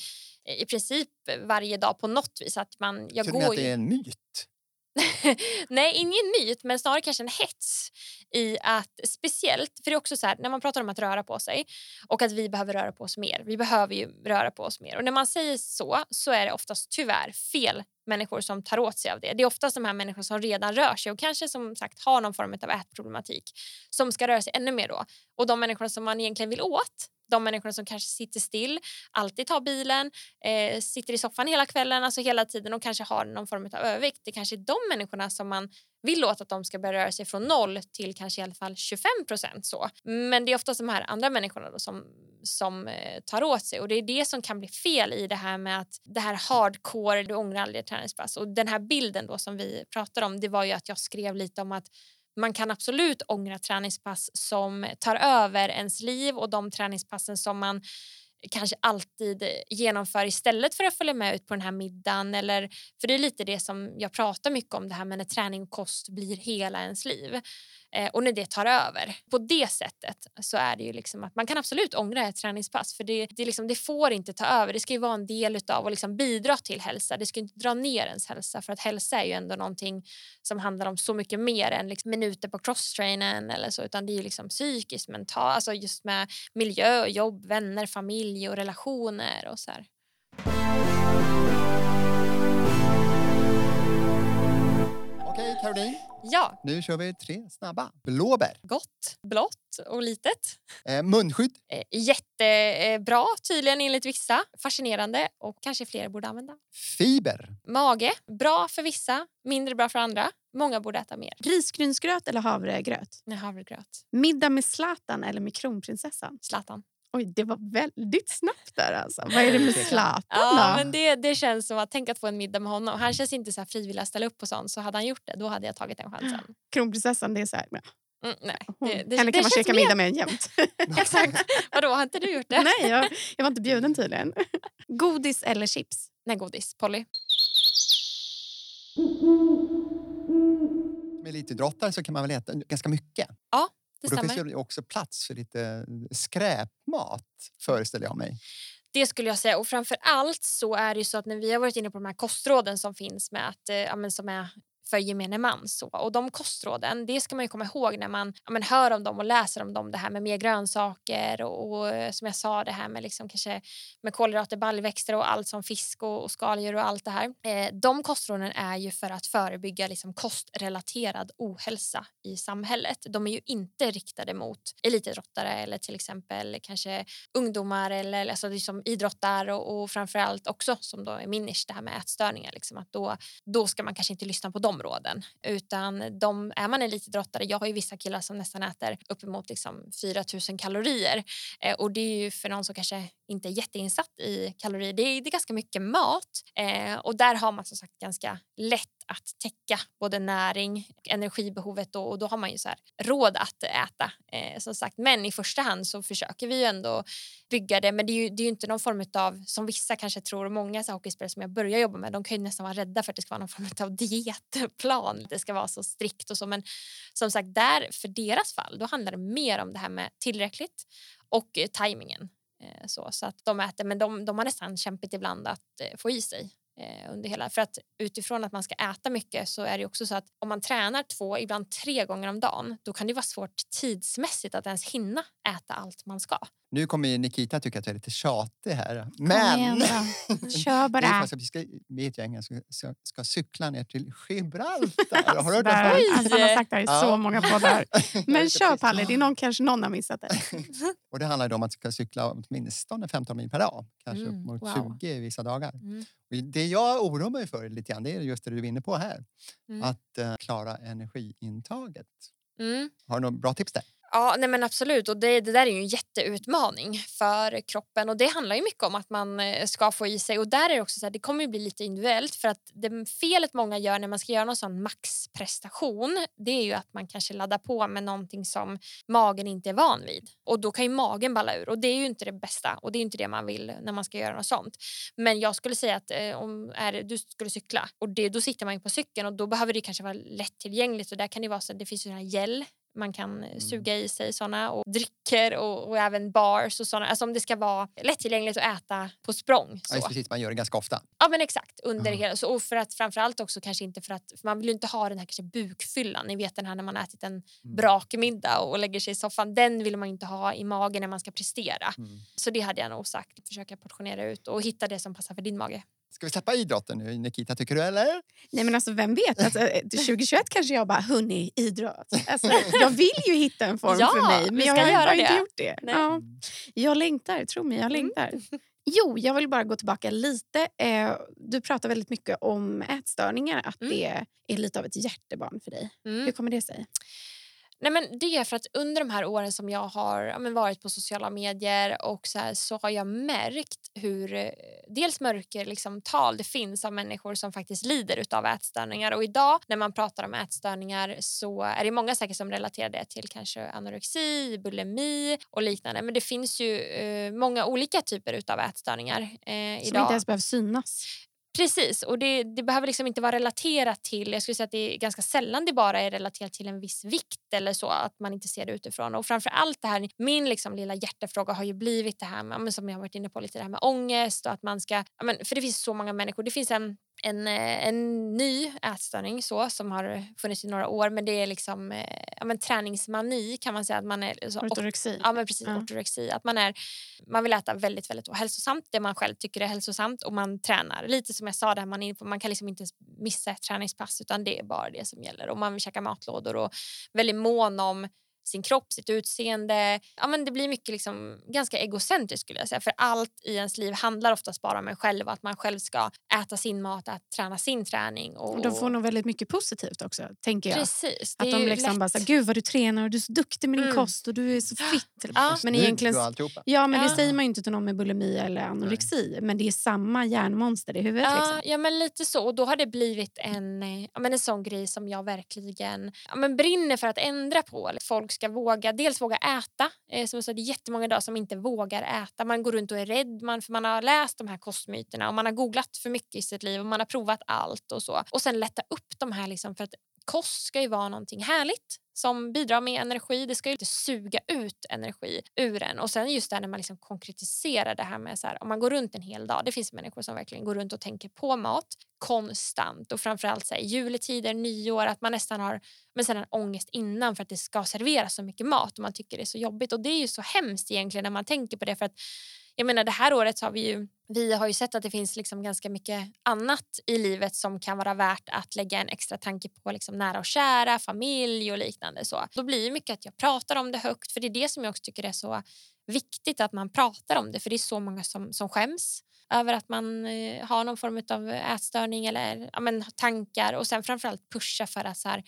eh, i princip varje dag på något vis. Att man, jag ni går att det är en myt? <laughs> Nej, ingen myt, men snarare kanske en hets i att speciellt, för det är också så här, när man pratar om att röra på sig och att vi behöver röra på oss mer. Vi behöver ju röra på oss mer och när man säger så så är det oftast tyvärr fel människor som tar åt sig av det. Det är oftast de här människor som redan rör sig och kanske som sagt har någon form av ätproblematik som ska röra sig ännu mer då. Och de människor som man egentligen vill åt, de människor som kanske sitter still, alltid tar bilen, eh, sitter i soffan hela kvällen, alltså hela tiden och kanske har någon form av övervikt. Det kanske är de människorna som man vill åt att de ska börja röra sig från noll till kanske i alla fall 25 procent. så. Men det är oftast de här andra människorna då som, som eh, tar åt sig och det är det som kan bli fel i det här med att det här hardcore, du ångrar aldrig ett träningspass. Och den här bilden då som vi pratar om, det var ju att jag skrev lite om att man kan absolut ångra träningspass som tar över ens liv och de träningspassen som man kanske alltid genomför istället för att följa med ut på den här middagen. Eller, för det är lite det som jag pratar mycket om, det här med när träning och kost blir hela ens liv. Eh, och när det tar över. På det sättet så är det ju liksom att man kan absolut ångra ett träningspass för det, det, liksom, det får inte ta över. Det ska ju vara en del av och liksom bidra till hälsa. Det ska inte dra ner ens hälsa för att hälsa är ju ändå någonting som handlar om så mycket mer än liksom minuter på crosstrainen eller så utan det är ju liksom psykiskt, mentalt, alltså just med miljö, jobb, vänner, familj och relationer och så här. Okej, Caroline. Ja, Nu kör vi tre snabba. Blåbär. gott, blått och litet. Eh, munskydd. Eh, jättebra tydligen enligt vissa. Fascinerande och kanske fler borde använda. Fiber. Mage, bra för vissa, mindre bra för andra. Många borde äta mer. Risgrynsgröt eller havregröt? Nej, havregröt. Middag med Zlatan eller med kronprinsessan? Zlatan. Oj, det var väldigt snabbt där alltså. Vad är det med Zlatan Ja, men det, det känns som att tänk att få en middag med honom. Han känns inte så här frivillig att ställa upp på sånt. Så hade han gjort det, då hade jag tagit den chansen. <gasps> Kronprinsessan, det är så här... ja, Mm, nej, Hon, det, det, henne det kan man käka mer- middag med jämt. <laughs> <laughs> Exakt. Vadå, har inte du gjort det? Nej, jag, jag var inte <laughs> bjuden tydligen. Godis eller chips? Nej, godis. Polly. Med elitidrottare så kan man väl äta ganska mycket. Det Och då stämmer. finns ju också plats för lite skräpmat, föreställer jag mig. Det skulle jag säga. Och framför allt så är det ju så att när vi har varit inne på de här kostråden som finns med att, eh, ja, som är för gemene man. Så. Och de kostråden, det ska man ju komma ihåg när man ja, men hör om dem och läser om dem. Det här med mer grönsaker och, och som jag sa det här med liksom kanske med kolhydrater, baljväxter och allt som fisk och, och skaldjur och allt det här. Eh, de kostråden är ju för att förebygga liksom kostrelaterad ohälsa i samhället. De är ju inte riktade mot elitidrottare eller till exempel kanske ungdomar eller alltså liksom, idrottar och, och framförallt också som då är min nisch, det här med ätstörningar. Liksom, att då, då ska man kanske inte lyssna på de områden. Utan de, är man elitidrottare, jag har ju vissa killar som nästan äter uppemot liksom 4 000 kalorier. Eh, och det är ju för någon som kanske inte är jätteinsatt i kalorier, det är, det är ganska mycket mat. Eh, och där har man som sagt ganska lätt att täcka både näring och energibehovet och, och då har man ju så här, råd att äta. Eh, som sagt. Men i första hand så försöker vi ju ändå bygga det. Men det är ju, det är ju inte någon form av, som vissa kanske tror, och många så hockeyspelare som jag börjar jobba med, de kan ju nästan vara rädda för att det ska vara någon form av <laughs> dietplan. Det ska vara så strikt och så. Men som sagt, där för deras fall, då handlar det mer om det här med tillräckligt och eh, tajmingen. Eh, så, så att de äter, men de, de har nästan kämpat ibland att eh, få i sig Eh, under hela. För att utifrån att man ska äta mycket så är det också så att om man tränar två, ibland tre gånger om dagen, då kan det vara svårt tidsmässigt att ens hinna äta allt man ska. Nu kommer Nikita tycka att jag är lite tjatig här. Men... igen <laughs> Kör bara. Det är för att vi, ska, gäng som ska, ska cykla ner till Gibraltar. <laughs> Har du hört det förut? alltså, han har sagt det i Ja. så många poddar. <laughs> Men kör Palle, det är någon, kanske någon har missat det. Och det handlar om att ska cykla åtminstone 15 mil per dag. Kanske Mm, upp mot wow. 20 vissa dagar. Mm. Det jag oroar mig för lite grann, det är just det du är inne på här. Mm. Att eh, klara energiintaget. Mm. Har du några bra tips där? Ja, nej men absolut. Och det, det där är ju en jätteutmaning för kroppen. Och Det handlar ju mycket om att man eh, ska få i sig. Och där är det också så här, det kommer ju bli lite individuellt. För att det felet många gör när man ska göra någon sån maxprestation det är ju att man kanske laddar på med någonting som magen inte är van vid. Och Då kan ju magen balla ur. Och Det är ju inte det bästa. Och Det är ju inte det man vill när man ska göra något sånt. Men jag skulle säga att eh, om är, du skulle cykla och det, då sitter man ju på cykeln och då behöver det kanske vara lättillgängligt. Och där kan det vara så det finns ju den här gel man kan eh, suga i sig såna och drycker och, och även bars och såna. Alltså om det ska vara lättillgängligt att äta på språng. Ja, Så. just precis, man gör det ganska ofta. Ja men exakt. Under Ja. hela, så, och för att framförallt också kanske inte för att för man vill ju inte ha den här kanske bukfyllan. Ni vet den här när man ätit en Mm. brakmiddag och lägger sig i soffan. Den vill man inte ha i magen när man ska prestera. Mm. Så det hade jag nog sagt. Försöka portionera ut och hitta det som passar för din mage. Ska vi släppa idrotten nu, Nikita, tycker du? Eller? Nej men alltså vem vet, alltså, eh, till <laughs> 2021 kanske jag bara hunnit idrott. Alltså, <laughs> jag vill ju hitta en form Ja, för mig men jag har bara inte det. gjort det. Nej. Ja, jag längtar, tro mig jag Mm. längtar. <laughs> Jo, jag vill bara gå tillbaka lite. Eh, du pratar väldigt mycket om ätstörningar, att Mm. det är lite av ett hjärtebarn för dig. Mm. Hur kommer det sig? Nej, men det är för att under de här åren som jag har ja, varit på sociala medier och så, här, så har jag märkt hur eh, dels mörker liksom, tal det finns av människor som faktiskt lider av ätstörningar. Och idag när man pratar om ätstörningar så är det många säkert som relaterar det till kanske anorexi, bulimi och liknande. Men det finns ju eh, många olika typer av ätstörningar eh, Som idag. inte ens behöver synas. Precis, och det, det behöver liksom inte vara relaterat till... Jag skulle säga att det är ganska sällan det bara är relaterat till en viss vikt eller så, att man inte ser det utifrån. Och framför allt det här, min liksom lilla hjärtefråga har ju blivit det här med, som jag har varit inne på lite, det här med ångest och att man ska... Men, för det finns så många människor. Det finns en, en, eh, en ny ätstörning så, som har funnits i några år, men det är liksom eh, ja, men, träningsmani kan man säga. att man är så, Ortorexi. Ja, men precis. Ja. Ortorexi. Att man, är, man vill äta väldigt, väldigt hälsosamt, det man själv tycker är hälsosamt och man tränar. Lite som jag sa, där man, är man kan liksom inte missa ett träningspass utan det är bara det som gäller. Och man vill käka matlådor och väldigt mån om sin kropp, sitt utseende. Ja, men det blir mycket liksom, ganska egocentriskt skulle jag säga. För allt i ens liv handlar oftast bara om en själv. Att man själv ska äta sin mat, att träna sin träning. Och, Och de får nog väldigt mycket positivt också, tänker jag. Precis. Att de liksom lätt. bara så, gud vad du tränar och du är så duktig med din Mm. kost och du är så fit. Ja. Men egentligen, ja, men det Ja. säger man ju inte till någon med bulimi eller anorexi. Men det är samma hjärnmonster i huvudet. Ja, Liksom. ja, men lite så. Och då har det blivit en, eh, ja, men en sån grej som jag verkligen ja, men brinner för att ändra på. Folk ska våga, dels våga äta. Eh, som jag sa, det är jättemånga idag som inte vågar äta. Man går runt och är rädd man, för man har läst de här kostmyterna och man har googlat för mycket i sitt liv och man har provat allt och så. Och sen lätta upp de här liksom för att kost ska ju vara någonting härligt som bidrar med energi. Det ska ju inte suga ut energi ur en. Och sen just det här när man liksom konkretiserar det här med så här, om man går runt en hel dag. Det finns människor som verkligen går runt och tänker på mat konstant och framförallt så här, juletider, nyår, att man nästan har men sen en ångest innan för att det ska serveras så mycket mat och man tycker det är så jobbigt. Och det är ju så hemskt egentligen när man tänker på det för att jag menar det här året så har vi ju vi har ju sett att det finns liksom ganska mycket annat i livet som kan vara värt att lägga en extra tanke på liksom nära och kära, familj och liknande. Så. Då blir det mycket att jag pratar om det högt för det är det som jag också tycker är så viktigt att man pratar om det för det är så många som, som skäms över att man eh, har någon form av ätstörning eller ja, men, tankar och sen framförallt pusha för att så här,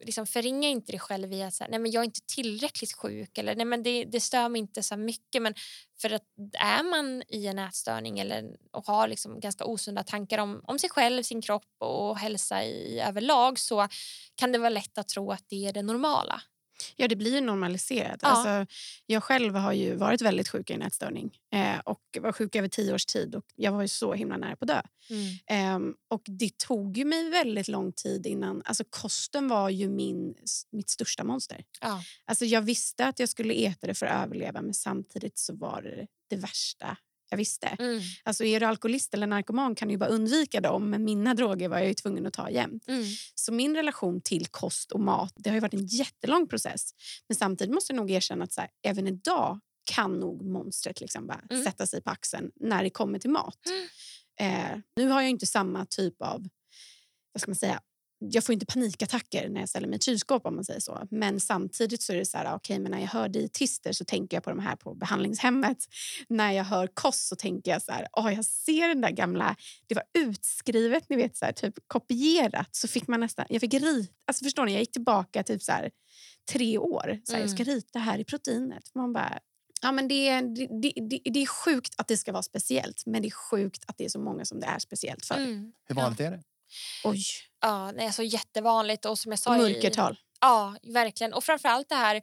liksom förringa inte dig själv i att så här, nej men jag är inte tillräckligt sjuk eller nej men det, det stör mig inte så mycket men för att är man i en ätstörning eller, och har liksom ganska osunda tankar om, om sig själv, sin kropp och hälsa i överlag så kan det vara lätt att tro att det är det normala. Ja, det blir normaliserat. Ja. Alltså, jag själv har ju varit väldigt sjuk i en ätstörning eh, och var sjuk över tio års tid och jag var ju så himla nära på att dö. Ehm, och det tog ju mig väldigt lång tid innan... Alltså kosten var ju min, mitt största monster. Ja. Alltså jag visste att jag skulle äta det för att överleva men samtidigt så var det det värsta jag visste. Mm. Alltså är du alkoholist eller narkoman kan du ju bara undvika dem men mina droger var jag ju tvungen att ta jämt. Mm. Så min relation till kost och mat det har varit en jättelång process. Men samtidigt måste jag nog erkänna att så här, även idag kan nog monstret liksom bara Mm. sätta sig på axeln när det kommer till mat. Eh, nu har jag inte samma typ av... Vad ska man säga? Jag får inte panikattacker när jag ställer mig i ett kylskåp. om man säger så. Men samtidigt så är det så här, okay, men när jag hör dietister så tänker jag på de här på behandlingshemmet. När jag hör kost så tänker jag så här, oh, jag ser den där gamla... Det var utskrivet, ni vet, så här, typ kopierat. Så fick man nästan... Jag fick rita... Alltså förstår ni, jag gick tillbaka typ så här, tre år. Så här, Jag ska rita här i proteinet. Man bara, Ja, men det, är, det, det, det, är sjukt att det ska vara speciellt, men det är sjukt att det är så många som det är speciellt för. Mm. Hur vanligt är det? Oj, Ja, det är så jättevanligt och som jag sa... i- mörkertal. Ja, verkligen. Och framförallt det här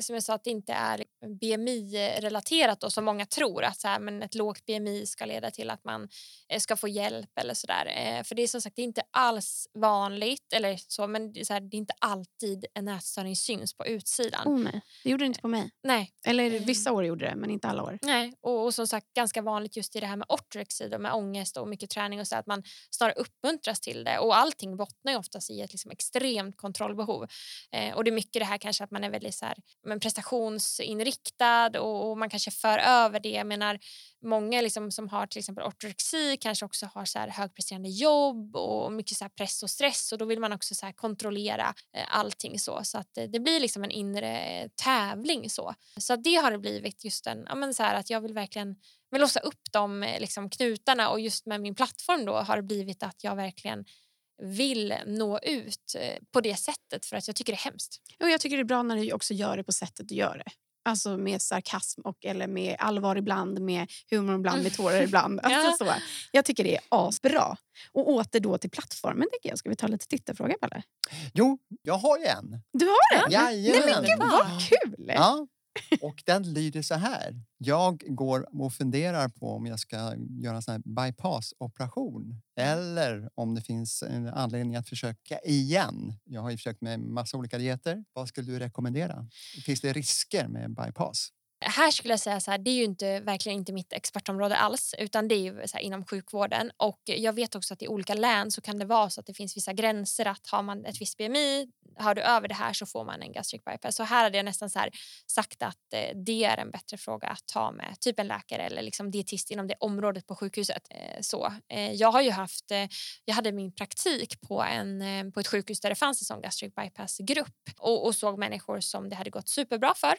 som jag sa att det inte är BMI-relaterat och som många tror att så här, men ett lågt BMI ska leda till att man eh, ska få hjälp eller sådär. Eh, för det är som sagt det är inte alls vanligt eller så men det är, så här, det är inte alltid en ätstörning syns på utsidan. Oh, nej. Det gjorde det inte på mig. Nej, Eller vissa år gjorde det, men inte alla år. nej. Och, och som sagt ganska vanligt just i det här med ortorexi och med ångest och mycket träning och så att man snarare uppmuntras till det och allting bottnar ju oftast i ett liksom extremt kontrollbehov. Eh, och det är mycket det här kanske att man är väldigt så här, men prestationsinriktad och, och man kanske för över det. Jag menar, många liksom som har till exempel ortorexi kanske också har så här högpresterande jobb och mycket så här press och stress och då vill man också så här kontrollera eh, allting så. Så att eh, det blir liksom en inre eh, tävling så. Så att det har det blivit just en, ja men så här att jag vill verkligen vill låsa upp de liksom, knutarna och just med min plattform då har det blivit att jag verkligen vill nå ut eh, på det sättet för att jag tycker det är hemskt. Och jag tycker det är bra när du också gör det på sättet du gör det. Alltså med sarkasm och eller med allvar ibland, med humor ibland, med tårar ibland. <laughs> Alltså så. Jag tycker det är asbra. Och åter då till plattformen. Tycker jag. Ska vi ta lite tittarfråga? Jo, jag har ju en. Du har det? Jajamän. Nej, men gud, vad kul! Ja, och den lyder så här. Jag går och funderar på om jag ska göra en sån här bypassoperation eller om det finns en anledning att försöka igen. Jag har ju försökt med massa olika dieter. Vad skulle du rekommendera? Finns det risker med bypass? Här skulle jag säga så här, det är ju inte, verkligen inte mitt expertområde alls utan det är ju så här, inom sjukvården och jag vet också att i olika län så kan det vara så att det finns vissa gränser att har man ett visst BMI, har du över det här så får man en gastric bypass. Så här hade jag nästan så här sagt att eh, det är en bättre fråga att ta med typ en läkare eller liksom dietist inom det området på sjukhuset. Eh, så. Eh, jag har ju haft, jag hade min praktik på, en, på ett sjukhus där det fanns en sån gastric bypass-grupp och, och såg människor som det hade gått superbra för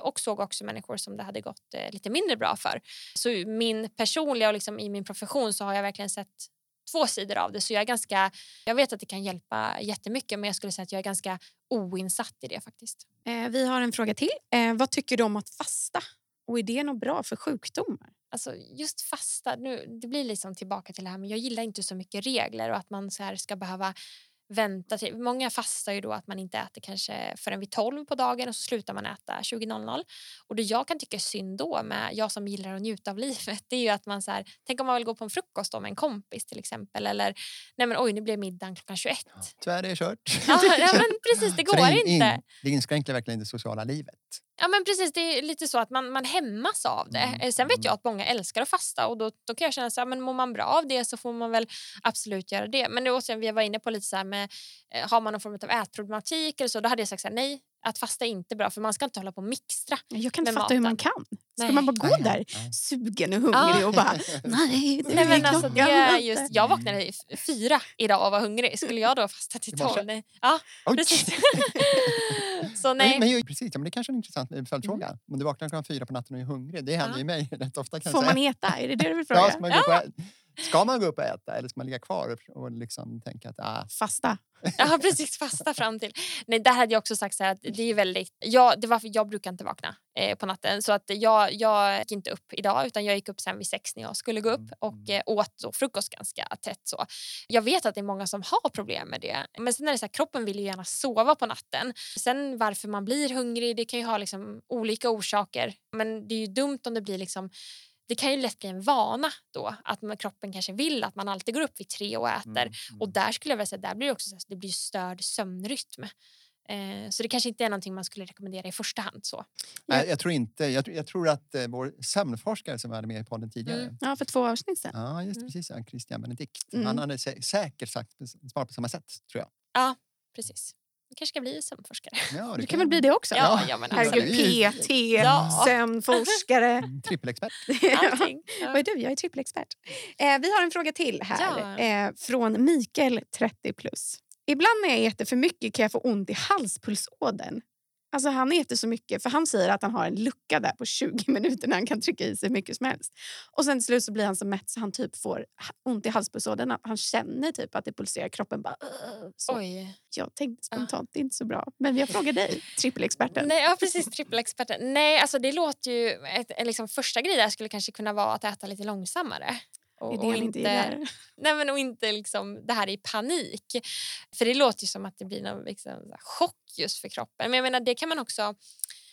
och såg också människor som det hade gått eh, lite mindre bra för. Så min personliga och liksom i min profession så har jag verkligen sett två sidor av det. Så jag är ganska, jag vet att det kan hjälpa jättemycket men jag skulle säga att jag är ganska oinsatt i det faktiskt. Eh, vi har en fråga till. Eh, vad tycker du om att fasta? Och är det något bra för sjukdomar? Alltså just fasta, nu, det blir liksom tillbaka till det här men jag gillar inte så mycket regler och att man så här ska behöva vänta till. Många fastar ju då att man inte äter kanske förrän vid 12 på dagen och så slutar man äta 20.00. Och det jag kan tycka är synd då med jag som gillar att njuta av livet <laughs> det är ju att man så här, tänk om man vill gå på en frukost då med en kompis till exempel eller nej men oj nu blev middagen klockan 21. Tyvärr är det kört. Ja, ja men precis det <laughs> går in- inte. In, det inskränker verkligen det sociala livet. Ja men precis, det är lite så att man, man hämmas av det. Mm, Eh, Sen vet mm. jag att många älskar att fasta och då, då kan jag känna så här, men mår man bra av det så får man väl absolut göra det. Men det också, vi var inne på lite så här med, eh, har man någon form av ätproblematik eller så, då hade jag sagt så här, nej, Att fasta är inte bra för man ska inte hålla på och mixtra. Jag kan inte fatta hur maten. man kan. Ska Nej. man bara gå Nej, där nej. sugen och hungrig Ja. och bara <laughs> nej, det Nej, är men alltså, det är åtta." just, jag vaknade fyra idag och var hungrig. Skulle jag då fasta till tolv? Ja, Oj. precis. <laughs> Så Men, nej. men ju, precis, ja, men det kanske är en intressant eh, följdfråga. Om du vaknar klockan fyra på natten och är hungrig, det händer Ja. ju mig <laughs> rätt ofta. Kan Får jag man äta? Är det det du vill Ja, fråga? ska, ska man gå upp och äta eller ska man ligga kvar och- liksom tänka att ah, Fasta. <laughs> Ja, precis. Fasta fram till. Nej, där hade jag också sagt så här att det är väldigt... Ja, det var för jag brukar inte vakna eh, på natten. Så att jag, jag gick inte upp idag utan jag gick upp sen vid sex när jag skulle gå upp och eh, åt då frukost ganska tätt. Så. Jag vet att det är många som har problem med det. Men sen är det så här, kroppen vill ju gärna sova på natten. Sen varför man blir hungrig, det kan ju ha liksom olika orsaker. Men det är ju dumt om det blir liksom det kan ju lätt bli en vana då att man- kroppen kanske vill att man alltid går upp vid tre och äter. Och där skulle jag vilja säga, där blir det också det blir störd sömnrytm. Eh, så det kanske inte är någonting man skulle rekommendera i första hand. så. Nej, jag tror inte. Jag, tror- jag tror att eh, vår sömnforskare som hade med i podden tidigare, Mm. Ja, för två avsnitt sen. ja, just Mm. precis, ja, Christian Benedikt, Mm. han hade sä säkert sagt svarat på samma sätt, tror jag. Precis. Kanske ska bli sömnforskare. Ja, Du kan väl bli det också? Ja, ja, men Herregud. PT, Ja. sömnforskare. Mm, Trippelexpert. <laughs> Allting. Vad är du? Jag är trippelexpert. Eh, vi har en fråga till här Ja. eh, från Mikael, 30 plus. Ibland när jag äter för mycket kan jag få ont i halspulsådern. Alltså han äter så mycket, för han säger att han har en lucka där på 20 <laughs> minuter när han kan trycka i sig mycket som helst. Och sen till slut så blir han så mätt så han typ får ont i halspulsådern. Han känner typ att det pulserar kroppen. Bara, så. Oj. Jag tänkte spontant, det är inte så bra. Men jag frågar dig, trippelexperten. Nej, ja, precis. Trippelexperten. Nej, alltså det låter ju... Ett, liksom första grej där skulle kanske kunna vara att äta lite långsammare. Och, och inte. <laughs> Nej, men och inte liksom det här i panik. För det låter ju som att det blir någon liksom, chock just för kroppen. Men jag menar, det kan man också...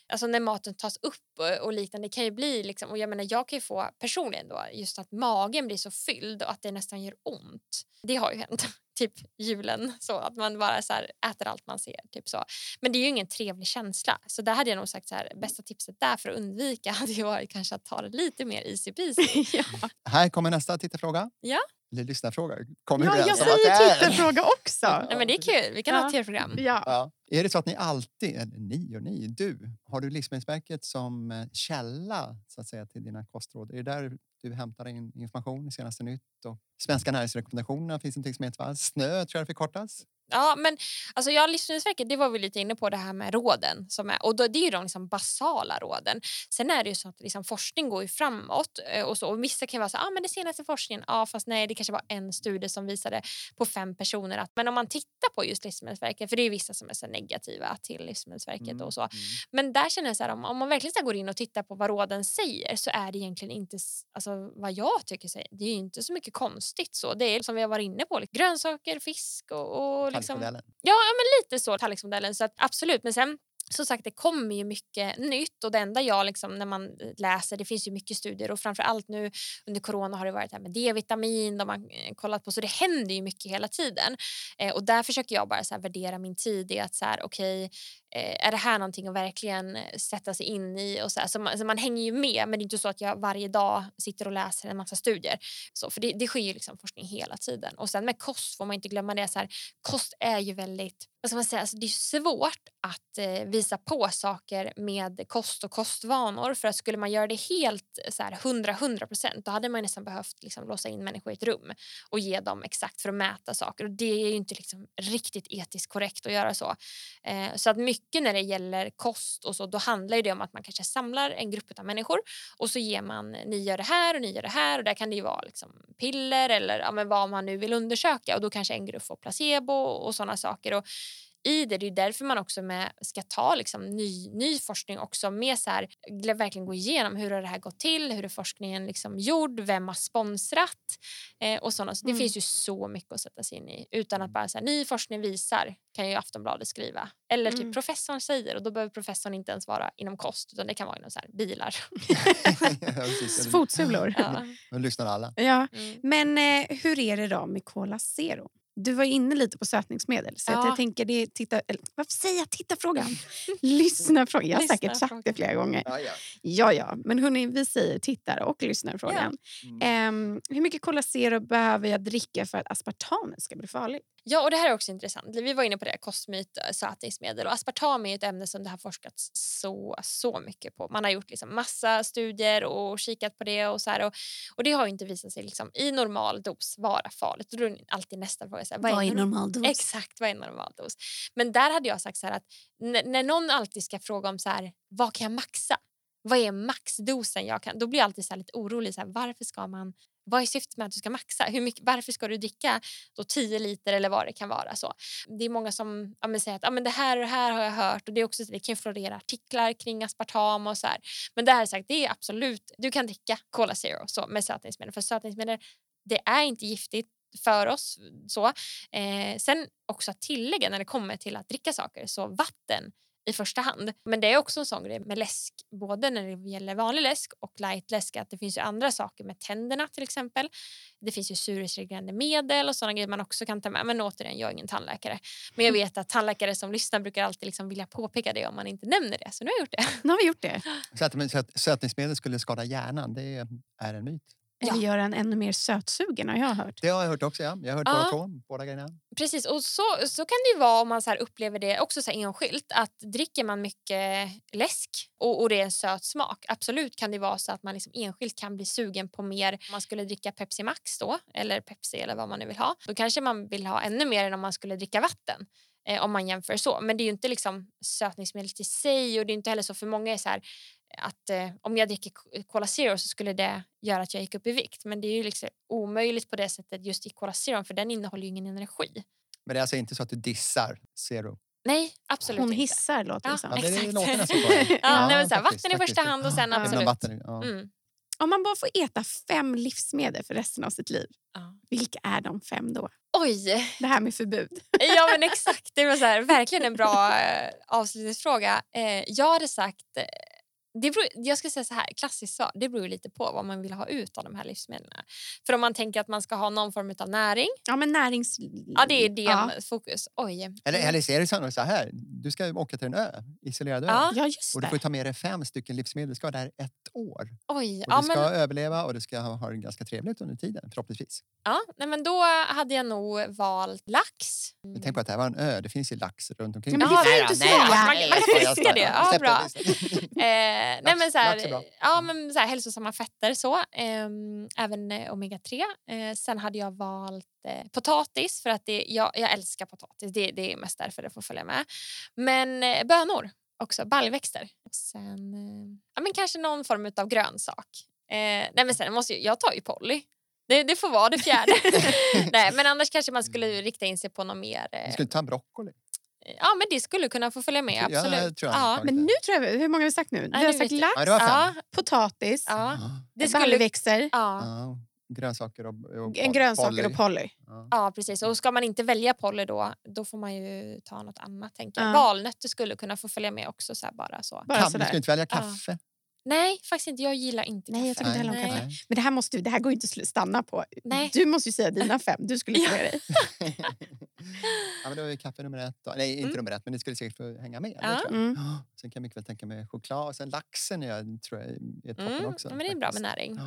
Alltså när maten tas upp och, och liknande, det kan ju bli liksom, och jag menar jag kan ju få personligen då just att magen blir så fylld och att det nästan gör ont. Det har ju hänt, typ julen, så att man bara så här, äter allt man ser. Typ så. Men det är ju ingen trevlig känsla. Så där hade jag nog sagt så här, bästa tipset där för att undvika <laughs> hade ju varit kanske att ta det lite mer easy peasy. <laughs> ja, Här kommer nästa tittarfråga. Ja. Eller lyssnarfråga. Kommer ja, jag säger är? tittarfråga också. Nej, men det är kul, vi kan ha Ja. ett tv-program. Ja. Ja. Är det så att ni alltid, eller ni och ni, du, har du Livsmedelsverket som eh, källa så att säga, till dina kostråd? Är det där du hämtar in information i senaste nytt? Och svenska näringsrekommendationerna finns inte som heter va? SNÖ tror jag det förkortas. Ja, men alltså, ja, Livsmedelsverket, det var vi lite inne på det här med råden. Som är, och då, det är ju de liksom basala råden. Sen är det ju så att liksom, forskning går ju framåt. eh, Och, så, och vissa kan vara så ah, men det senaste forskningen, ja fast nej det kanske var en studie som visade på fem personer att men om man tittar på just Livsmedelsverket, för det är vissa som är så negativa till Livsmedelsverket Mm, och så. Men där känner jag så här, om, om man verkligen ska gå in och titta på vad råden säger så är det egentligen inte alltså, vad jag tycker. säger. Det är ju inte så mycket konstigt. så. Det är som vi har varit inne på, liksom, grönsaker, fisk och, och liksom. Ja, ja men lite så, tallriksmodellen. Så att, absolut. Men sen som sagt, det kommer ju mycket nytt och det enda jag liksom, när man läser, det finns ju mycket studier och framför allt nu under corona har det varit här med D-vitamin, de har eh, kollat på, så det händer ju mycket hela tiden. Eh, och där försöker jag bara så värdera min tid i att så här, okej, eh, Eh, är det här någonting att verkligen eh, sätta sig in i? Och så här, så man, så man hänger ju med, men det är inte så att jag varje dag sitter och läser en massa studier. Så, för det, det sker ju liksom forskning hela tiden. Och sen med kost får man inte glömma det. Så här, kost är ju väldigt, vad ska man säga, alltså det är svårt att eh, visa på saker med kost och kostvanor. För att skulle man göra det helt så här 100-100 procent då hade man nästan behövt liksom, låsa in människor i ett rum och ge dem exakt för att mäta saker. Och det är ju inte liksom riktigt etiskt korrekt att göra så. Eh, så att mycket mycket när det gäller kost och så, då handlar det om att man kanske samlar en grupp av människor och så ger man, ni gör det här och ni gör det här och där kan det ju vara liksom piller eller ja, men vad man nu vill undersöka och då kanske en grupp får placebo och sådana saker. Och i det, det är därför man också med, ska ta liksom ny, ny forskning också med så här, verkligen gå igenom hur har det här gått till, hur är forskningen liksom gjord, vem har sponsrat eh, och sådana. Så det Mm. finns ju så mycket att sätta sig in i utan att bara så här, ny forskning visar kan ju Aftonbladet skriva. Eller typ Mm. professorn säger och då behöver professorn inte ens vara inom kost utan det kan vara inom så här, bilar. <laughs> <laughs> Fotsulor. ja. Nu lyssnar alla. Ja. Mm. Men eh, hur är det då med Cola Zero? Du var inne lite på sötningsmedel. Så att Ja. jag tänker, det titta, eller, varför säger jag titta-frågan? Lyssna-frågan. <laughs> Jag har säkert sagt det flera gånger. Ja, ja. Ja, ja. Men hörni, vi säger tittar och lyssnar-frågan. Mm. Ehm, hur mycket Cola Zero behöver jag dricka för att aspartamen ska bli farlig? Ja, och det här är också intressant. Vi var inne på det, kostmyt, eh, sötningsmedel. Och aspartam är ett ämne som det har forskats så, så mycket på. Man har gjort liksom massa studier och kikat på det. Och, så här, och, och det har ju inte visat sig liksom, i normal dos vara farligt. Då är alltid nästa fråga, så här, vad, är norm- normal dos? Exakt, vad är normal dos? Men där hade jag sagt så att när någon alltid ska fråga om så här, vad kan jag maxa? Vad är maxdosen jag kan? Då blir jag alltid så lite orolig. Så här, varför ska man vad är syftet med att du ska maxa? Hur mycket, varför ska du dricka då 10 liter eller vad det kan vara? Så. Det är många som ja, säger att ja, men det här och det här har jag hört och det, är också, det kan florera artiklar kring aspartam och så här. Men det här är sagt, det är absolut, du kan dricka Cola Zero så, med sötningsmedel för sötningsmedel det är inte giftigt för oss. Så. Eh, sen också att tillägga när det kommer till att dricka saker så vatten i första hand. Men det är också en sån grej med läsk, både när det gäller vanlig läsk och lightläsk, att det finns ju andra saker med tänderna till exempel. Det finns ju surhetsreglerande medel och sådana grejer man också kan ta med. Men återigen, jag är ingen tandläkare. Men jag vet att tandläkare som lyssnar brukar alltid liksom vilja påpeka det om man inte nämner det. Så nu har jag gjort det. Nu har vi gjort det. Så att, men, så att sötningsmedel skulle skada hjärnan, det är en myt. Ja. Eller göra en ännu mer sötsugen har jag hört. Det har jag hört också. Ja. Jag har hört Ja. båda två, båda grejerna. Precis, och så, så kan det ju vara om man så upplever det också så enskilt. Att dricker man mycket läsk och, och det är en söt smak, absolut kan det vara så att man liksom enskilt kan bli sugen på mer. Om man skulle dricka Pepsi Max då, eller Pepsi eller vad man nu vill ha, då kanske man vill ha ännu mer än om man skulle dricka vatten. Eh, om man jämför så. Men det är ju inte liksom sötningsmedlet i sig och det är inte heller så för många är så här att eh, om jag dricker Cola Zero så skulle det göra att jag gick upp i vikt. Men det är ju liksom omöjligt på det sättet just i Cola Zero för den innehåller ju ingen energi. Men det är alltså inte så att du dissar Zero? Nej, absolut Hon inte. hissar låter det Ja, som. Ja, det Exakt. låter nästan. Ja, Ja, nej, men så här, faktiskt, vatten i första hand och sen Ja. Absolut. vatten, ja. Mm. Om man bara får äta fem livsmedel för resten av sitt liv, Ja. vilka är de fem då? Oj! Det här med förbud. <laughs> Ja men exakt, det var så här, verkligen en bra eh, avslutningsfråga. Eh, jag hade sagt, eh, det beror, jag ska säga så här, klassiskt svar, det beror lite på vad man vill ha ut av de här livsmedlen. För om man tänker att man ska ha någon form av näring, Ja, men närings... ja det är det Ja, fokus. Oj. Eller, eller är det så så här, du ska åka till en ö, isolerad ö. Ja. ja just Och du får ta med dig fem stycken livsmedel. Du ska vara där ett år. Oj. Och Ja, du ska men, överleva och du ska ha, ha det ganska trevligt under tiden, förhoppningsvis. ja, nej, men då hade jag nog valt lax. Men tänk på att det här var en ö, det finns ju lax runt omkring. Ja, men det Ja, får nej, inte nej, säga. man- kan fiska det. Ja, bra. <laughs> Eh, nej, men så här, lax ja, men så här, hälsosamma fetter, så. Ehm, även eh, omega-3. Eh, sen hade jag valt eh, potatis, för att det, jag, jag älskar potatis. Det, det är mest därför det får följa med. Men eh, bönor också, baljväxter. Sen eh, ja, men kanske någon form av grönsak. Nej, men sen måste jag, jag tar ju Polly. Det, det får vara det fjärde. <laughs> <laughs> nej, men annars kanske man skulle rikta in sig på något mer... Du skulle ta en broccoli. Ja, men det skulle kunna få följa med, absolut. tror jag ja. tagit Men nu tror jag, hur många har vi sagt nu? Vi Nej, har nu sagt lax, Ja. Ja, potatis, ja. Ja. Det skulle, baljväxter, ja. Ja. Grönsaker och, och en grönsaker och polly. Ja. Ja, precis. Och ska man inte välja Polly då, då får man ju ta något annat. Tänker jag. Ja. Valnötter skulle kunna få följa med också. Så här, bara så. Bara Kan, du ska inte välja Ja. kaffe. Nej, faktiskt inte. Jag gillar inte Nej, jag kaffe. tycker inte heller om kaffe. Men det här, måste, det här går ju inte att stanna på. Nej. Du måste ju säga dina <laughs> fem. Du skulle Ja. säga dig. <laughs> ja, men då är kaffe nummer ett. Då. Nej, inte Mm. nummer ett, men det skulle säkert få hänga med. Ja. Det tror jag. Mm. Sen kan jag mycket väl tänka mig choklad och sen laxen jag, tror jag är toppen Mm. också. ja, men det är bra med näring.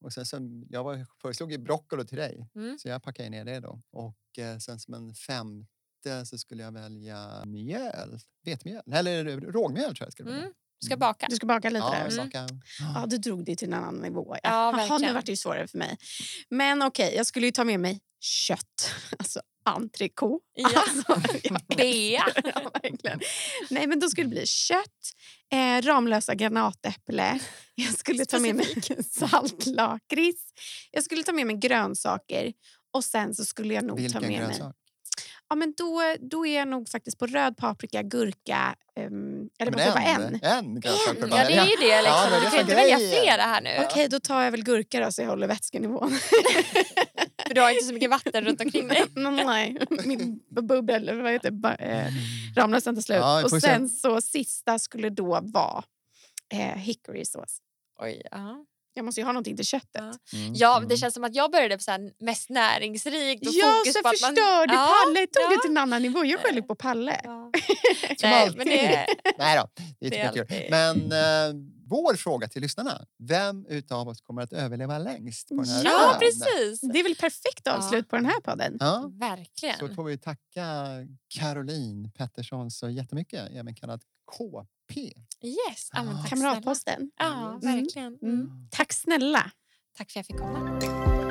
Och sen, sen, jag var, föreslog ju broccoli till dig, Mm. så jag packade ner det då. Och eh, sen som en femte så skulle jag välja mjöl, vetemjöl, eller rågmjöl tror jag skulle välja. Mm. Du ska baka. Du ska baka lite Ja, där. Mm. saka. Ja, du drog det till en annan nivå. Ja, Jaha, nu verkligen. vart det ju svårare för mig. Men okej, jag skulle ju ta med mig kött. <laughs> Alltså entrecote. Ja. <laughs> Alltså, ja. <laughs> Bea. ja, verkligen. Nej, men då skulle det bli kött, eh, Ramlösa granatäpple. Jag skulle ta med mig saltlakrits. Jag skulle ta med mig grönsaker. Och sen så skulle jag nog ta Vilken med mig... Ja, men då, då är jag nog faktiskt på röd paprika, gurka... Um, eller måste jag vara en? en, en per Ja, det är ju det. Ja, Liksom. du det kan är inte välja flera här nu. Okej, då tar jag väl gurka då, så jag håller vätskenivån. <laughs> För du har inte så mycket vatten runt omkring dig. <laughs> Nej, min bubbel, vad heter det, ba- eh, Ramlösa inte slut. Ja, och sen så sista skulle då vara eh, hickory sås. Oj, ja. Jag måste ju ha någonting till köttet. Ja. Mm, Ja, mm. det känns som att jag började på så här mest näringsrikt och Ja, fokus så på att man... förstörde Ja, Palle. Tog ja. det till en annan nivå. Jag skäller på Palle. Ja. <laughs> Som Nej, alltid. men det, <laughs> Nej då, det är inte kul. Men eh, vår fråga till lyssnarna. Vem utav oss kommer att överleva längst på den här ja, ön? precis. Det är väl perfekt avslut på den här podden. Ja, Verkligen. så får vi tacka Caroline Pettersson så jättemycket, även kallad KP. Yes. Tack snälla. Kamratposten. Ja, Mm. verkligen. Mm. Mm. Tack snälla. Tack för att jag fick komma.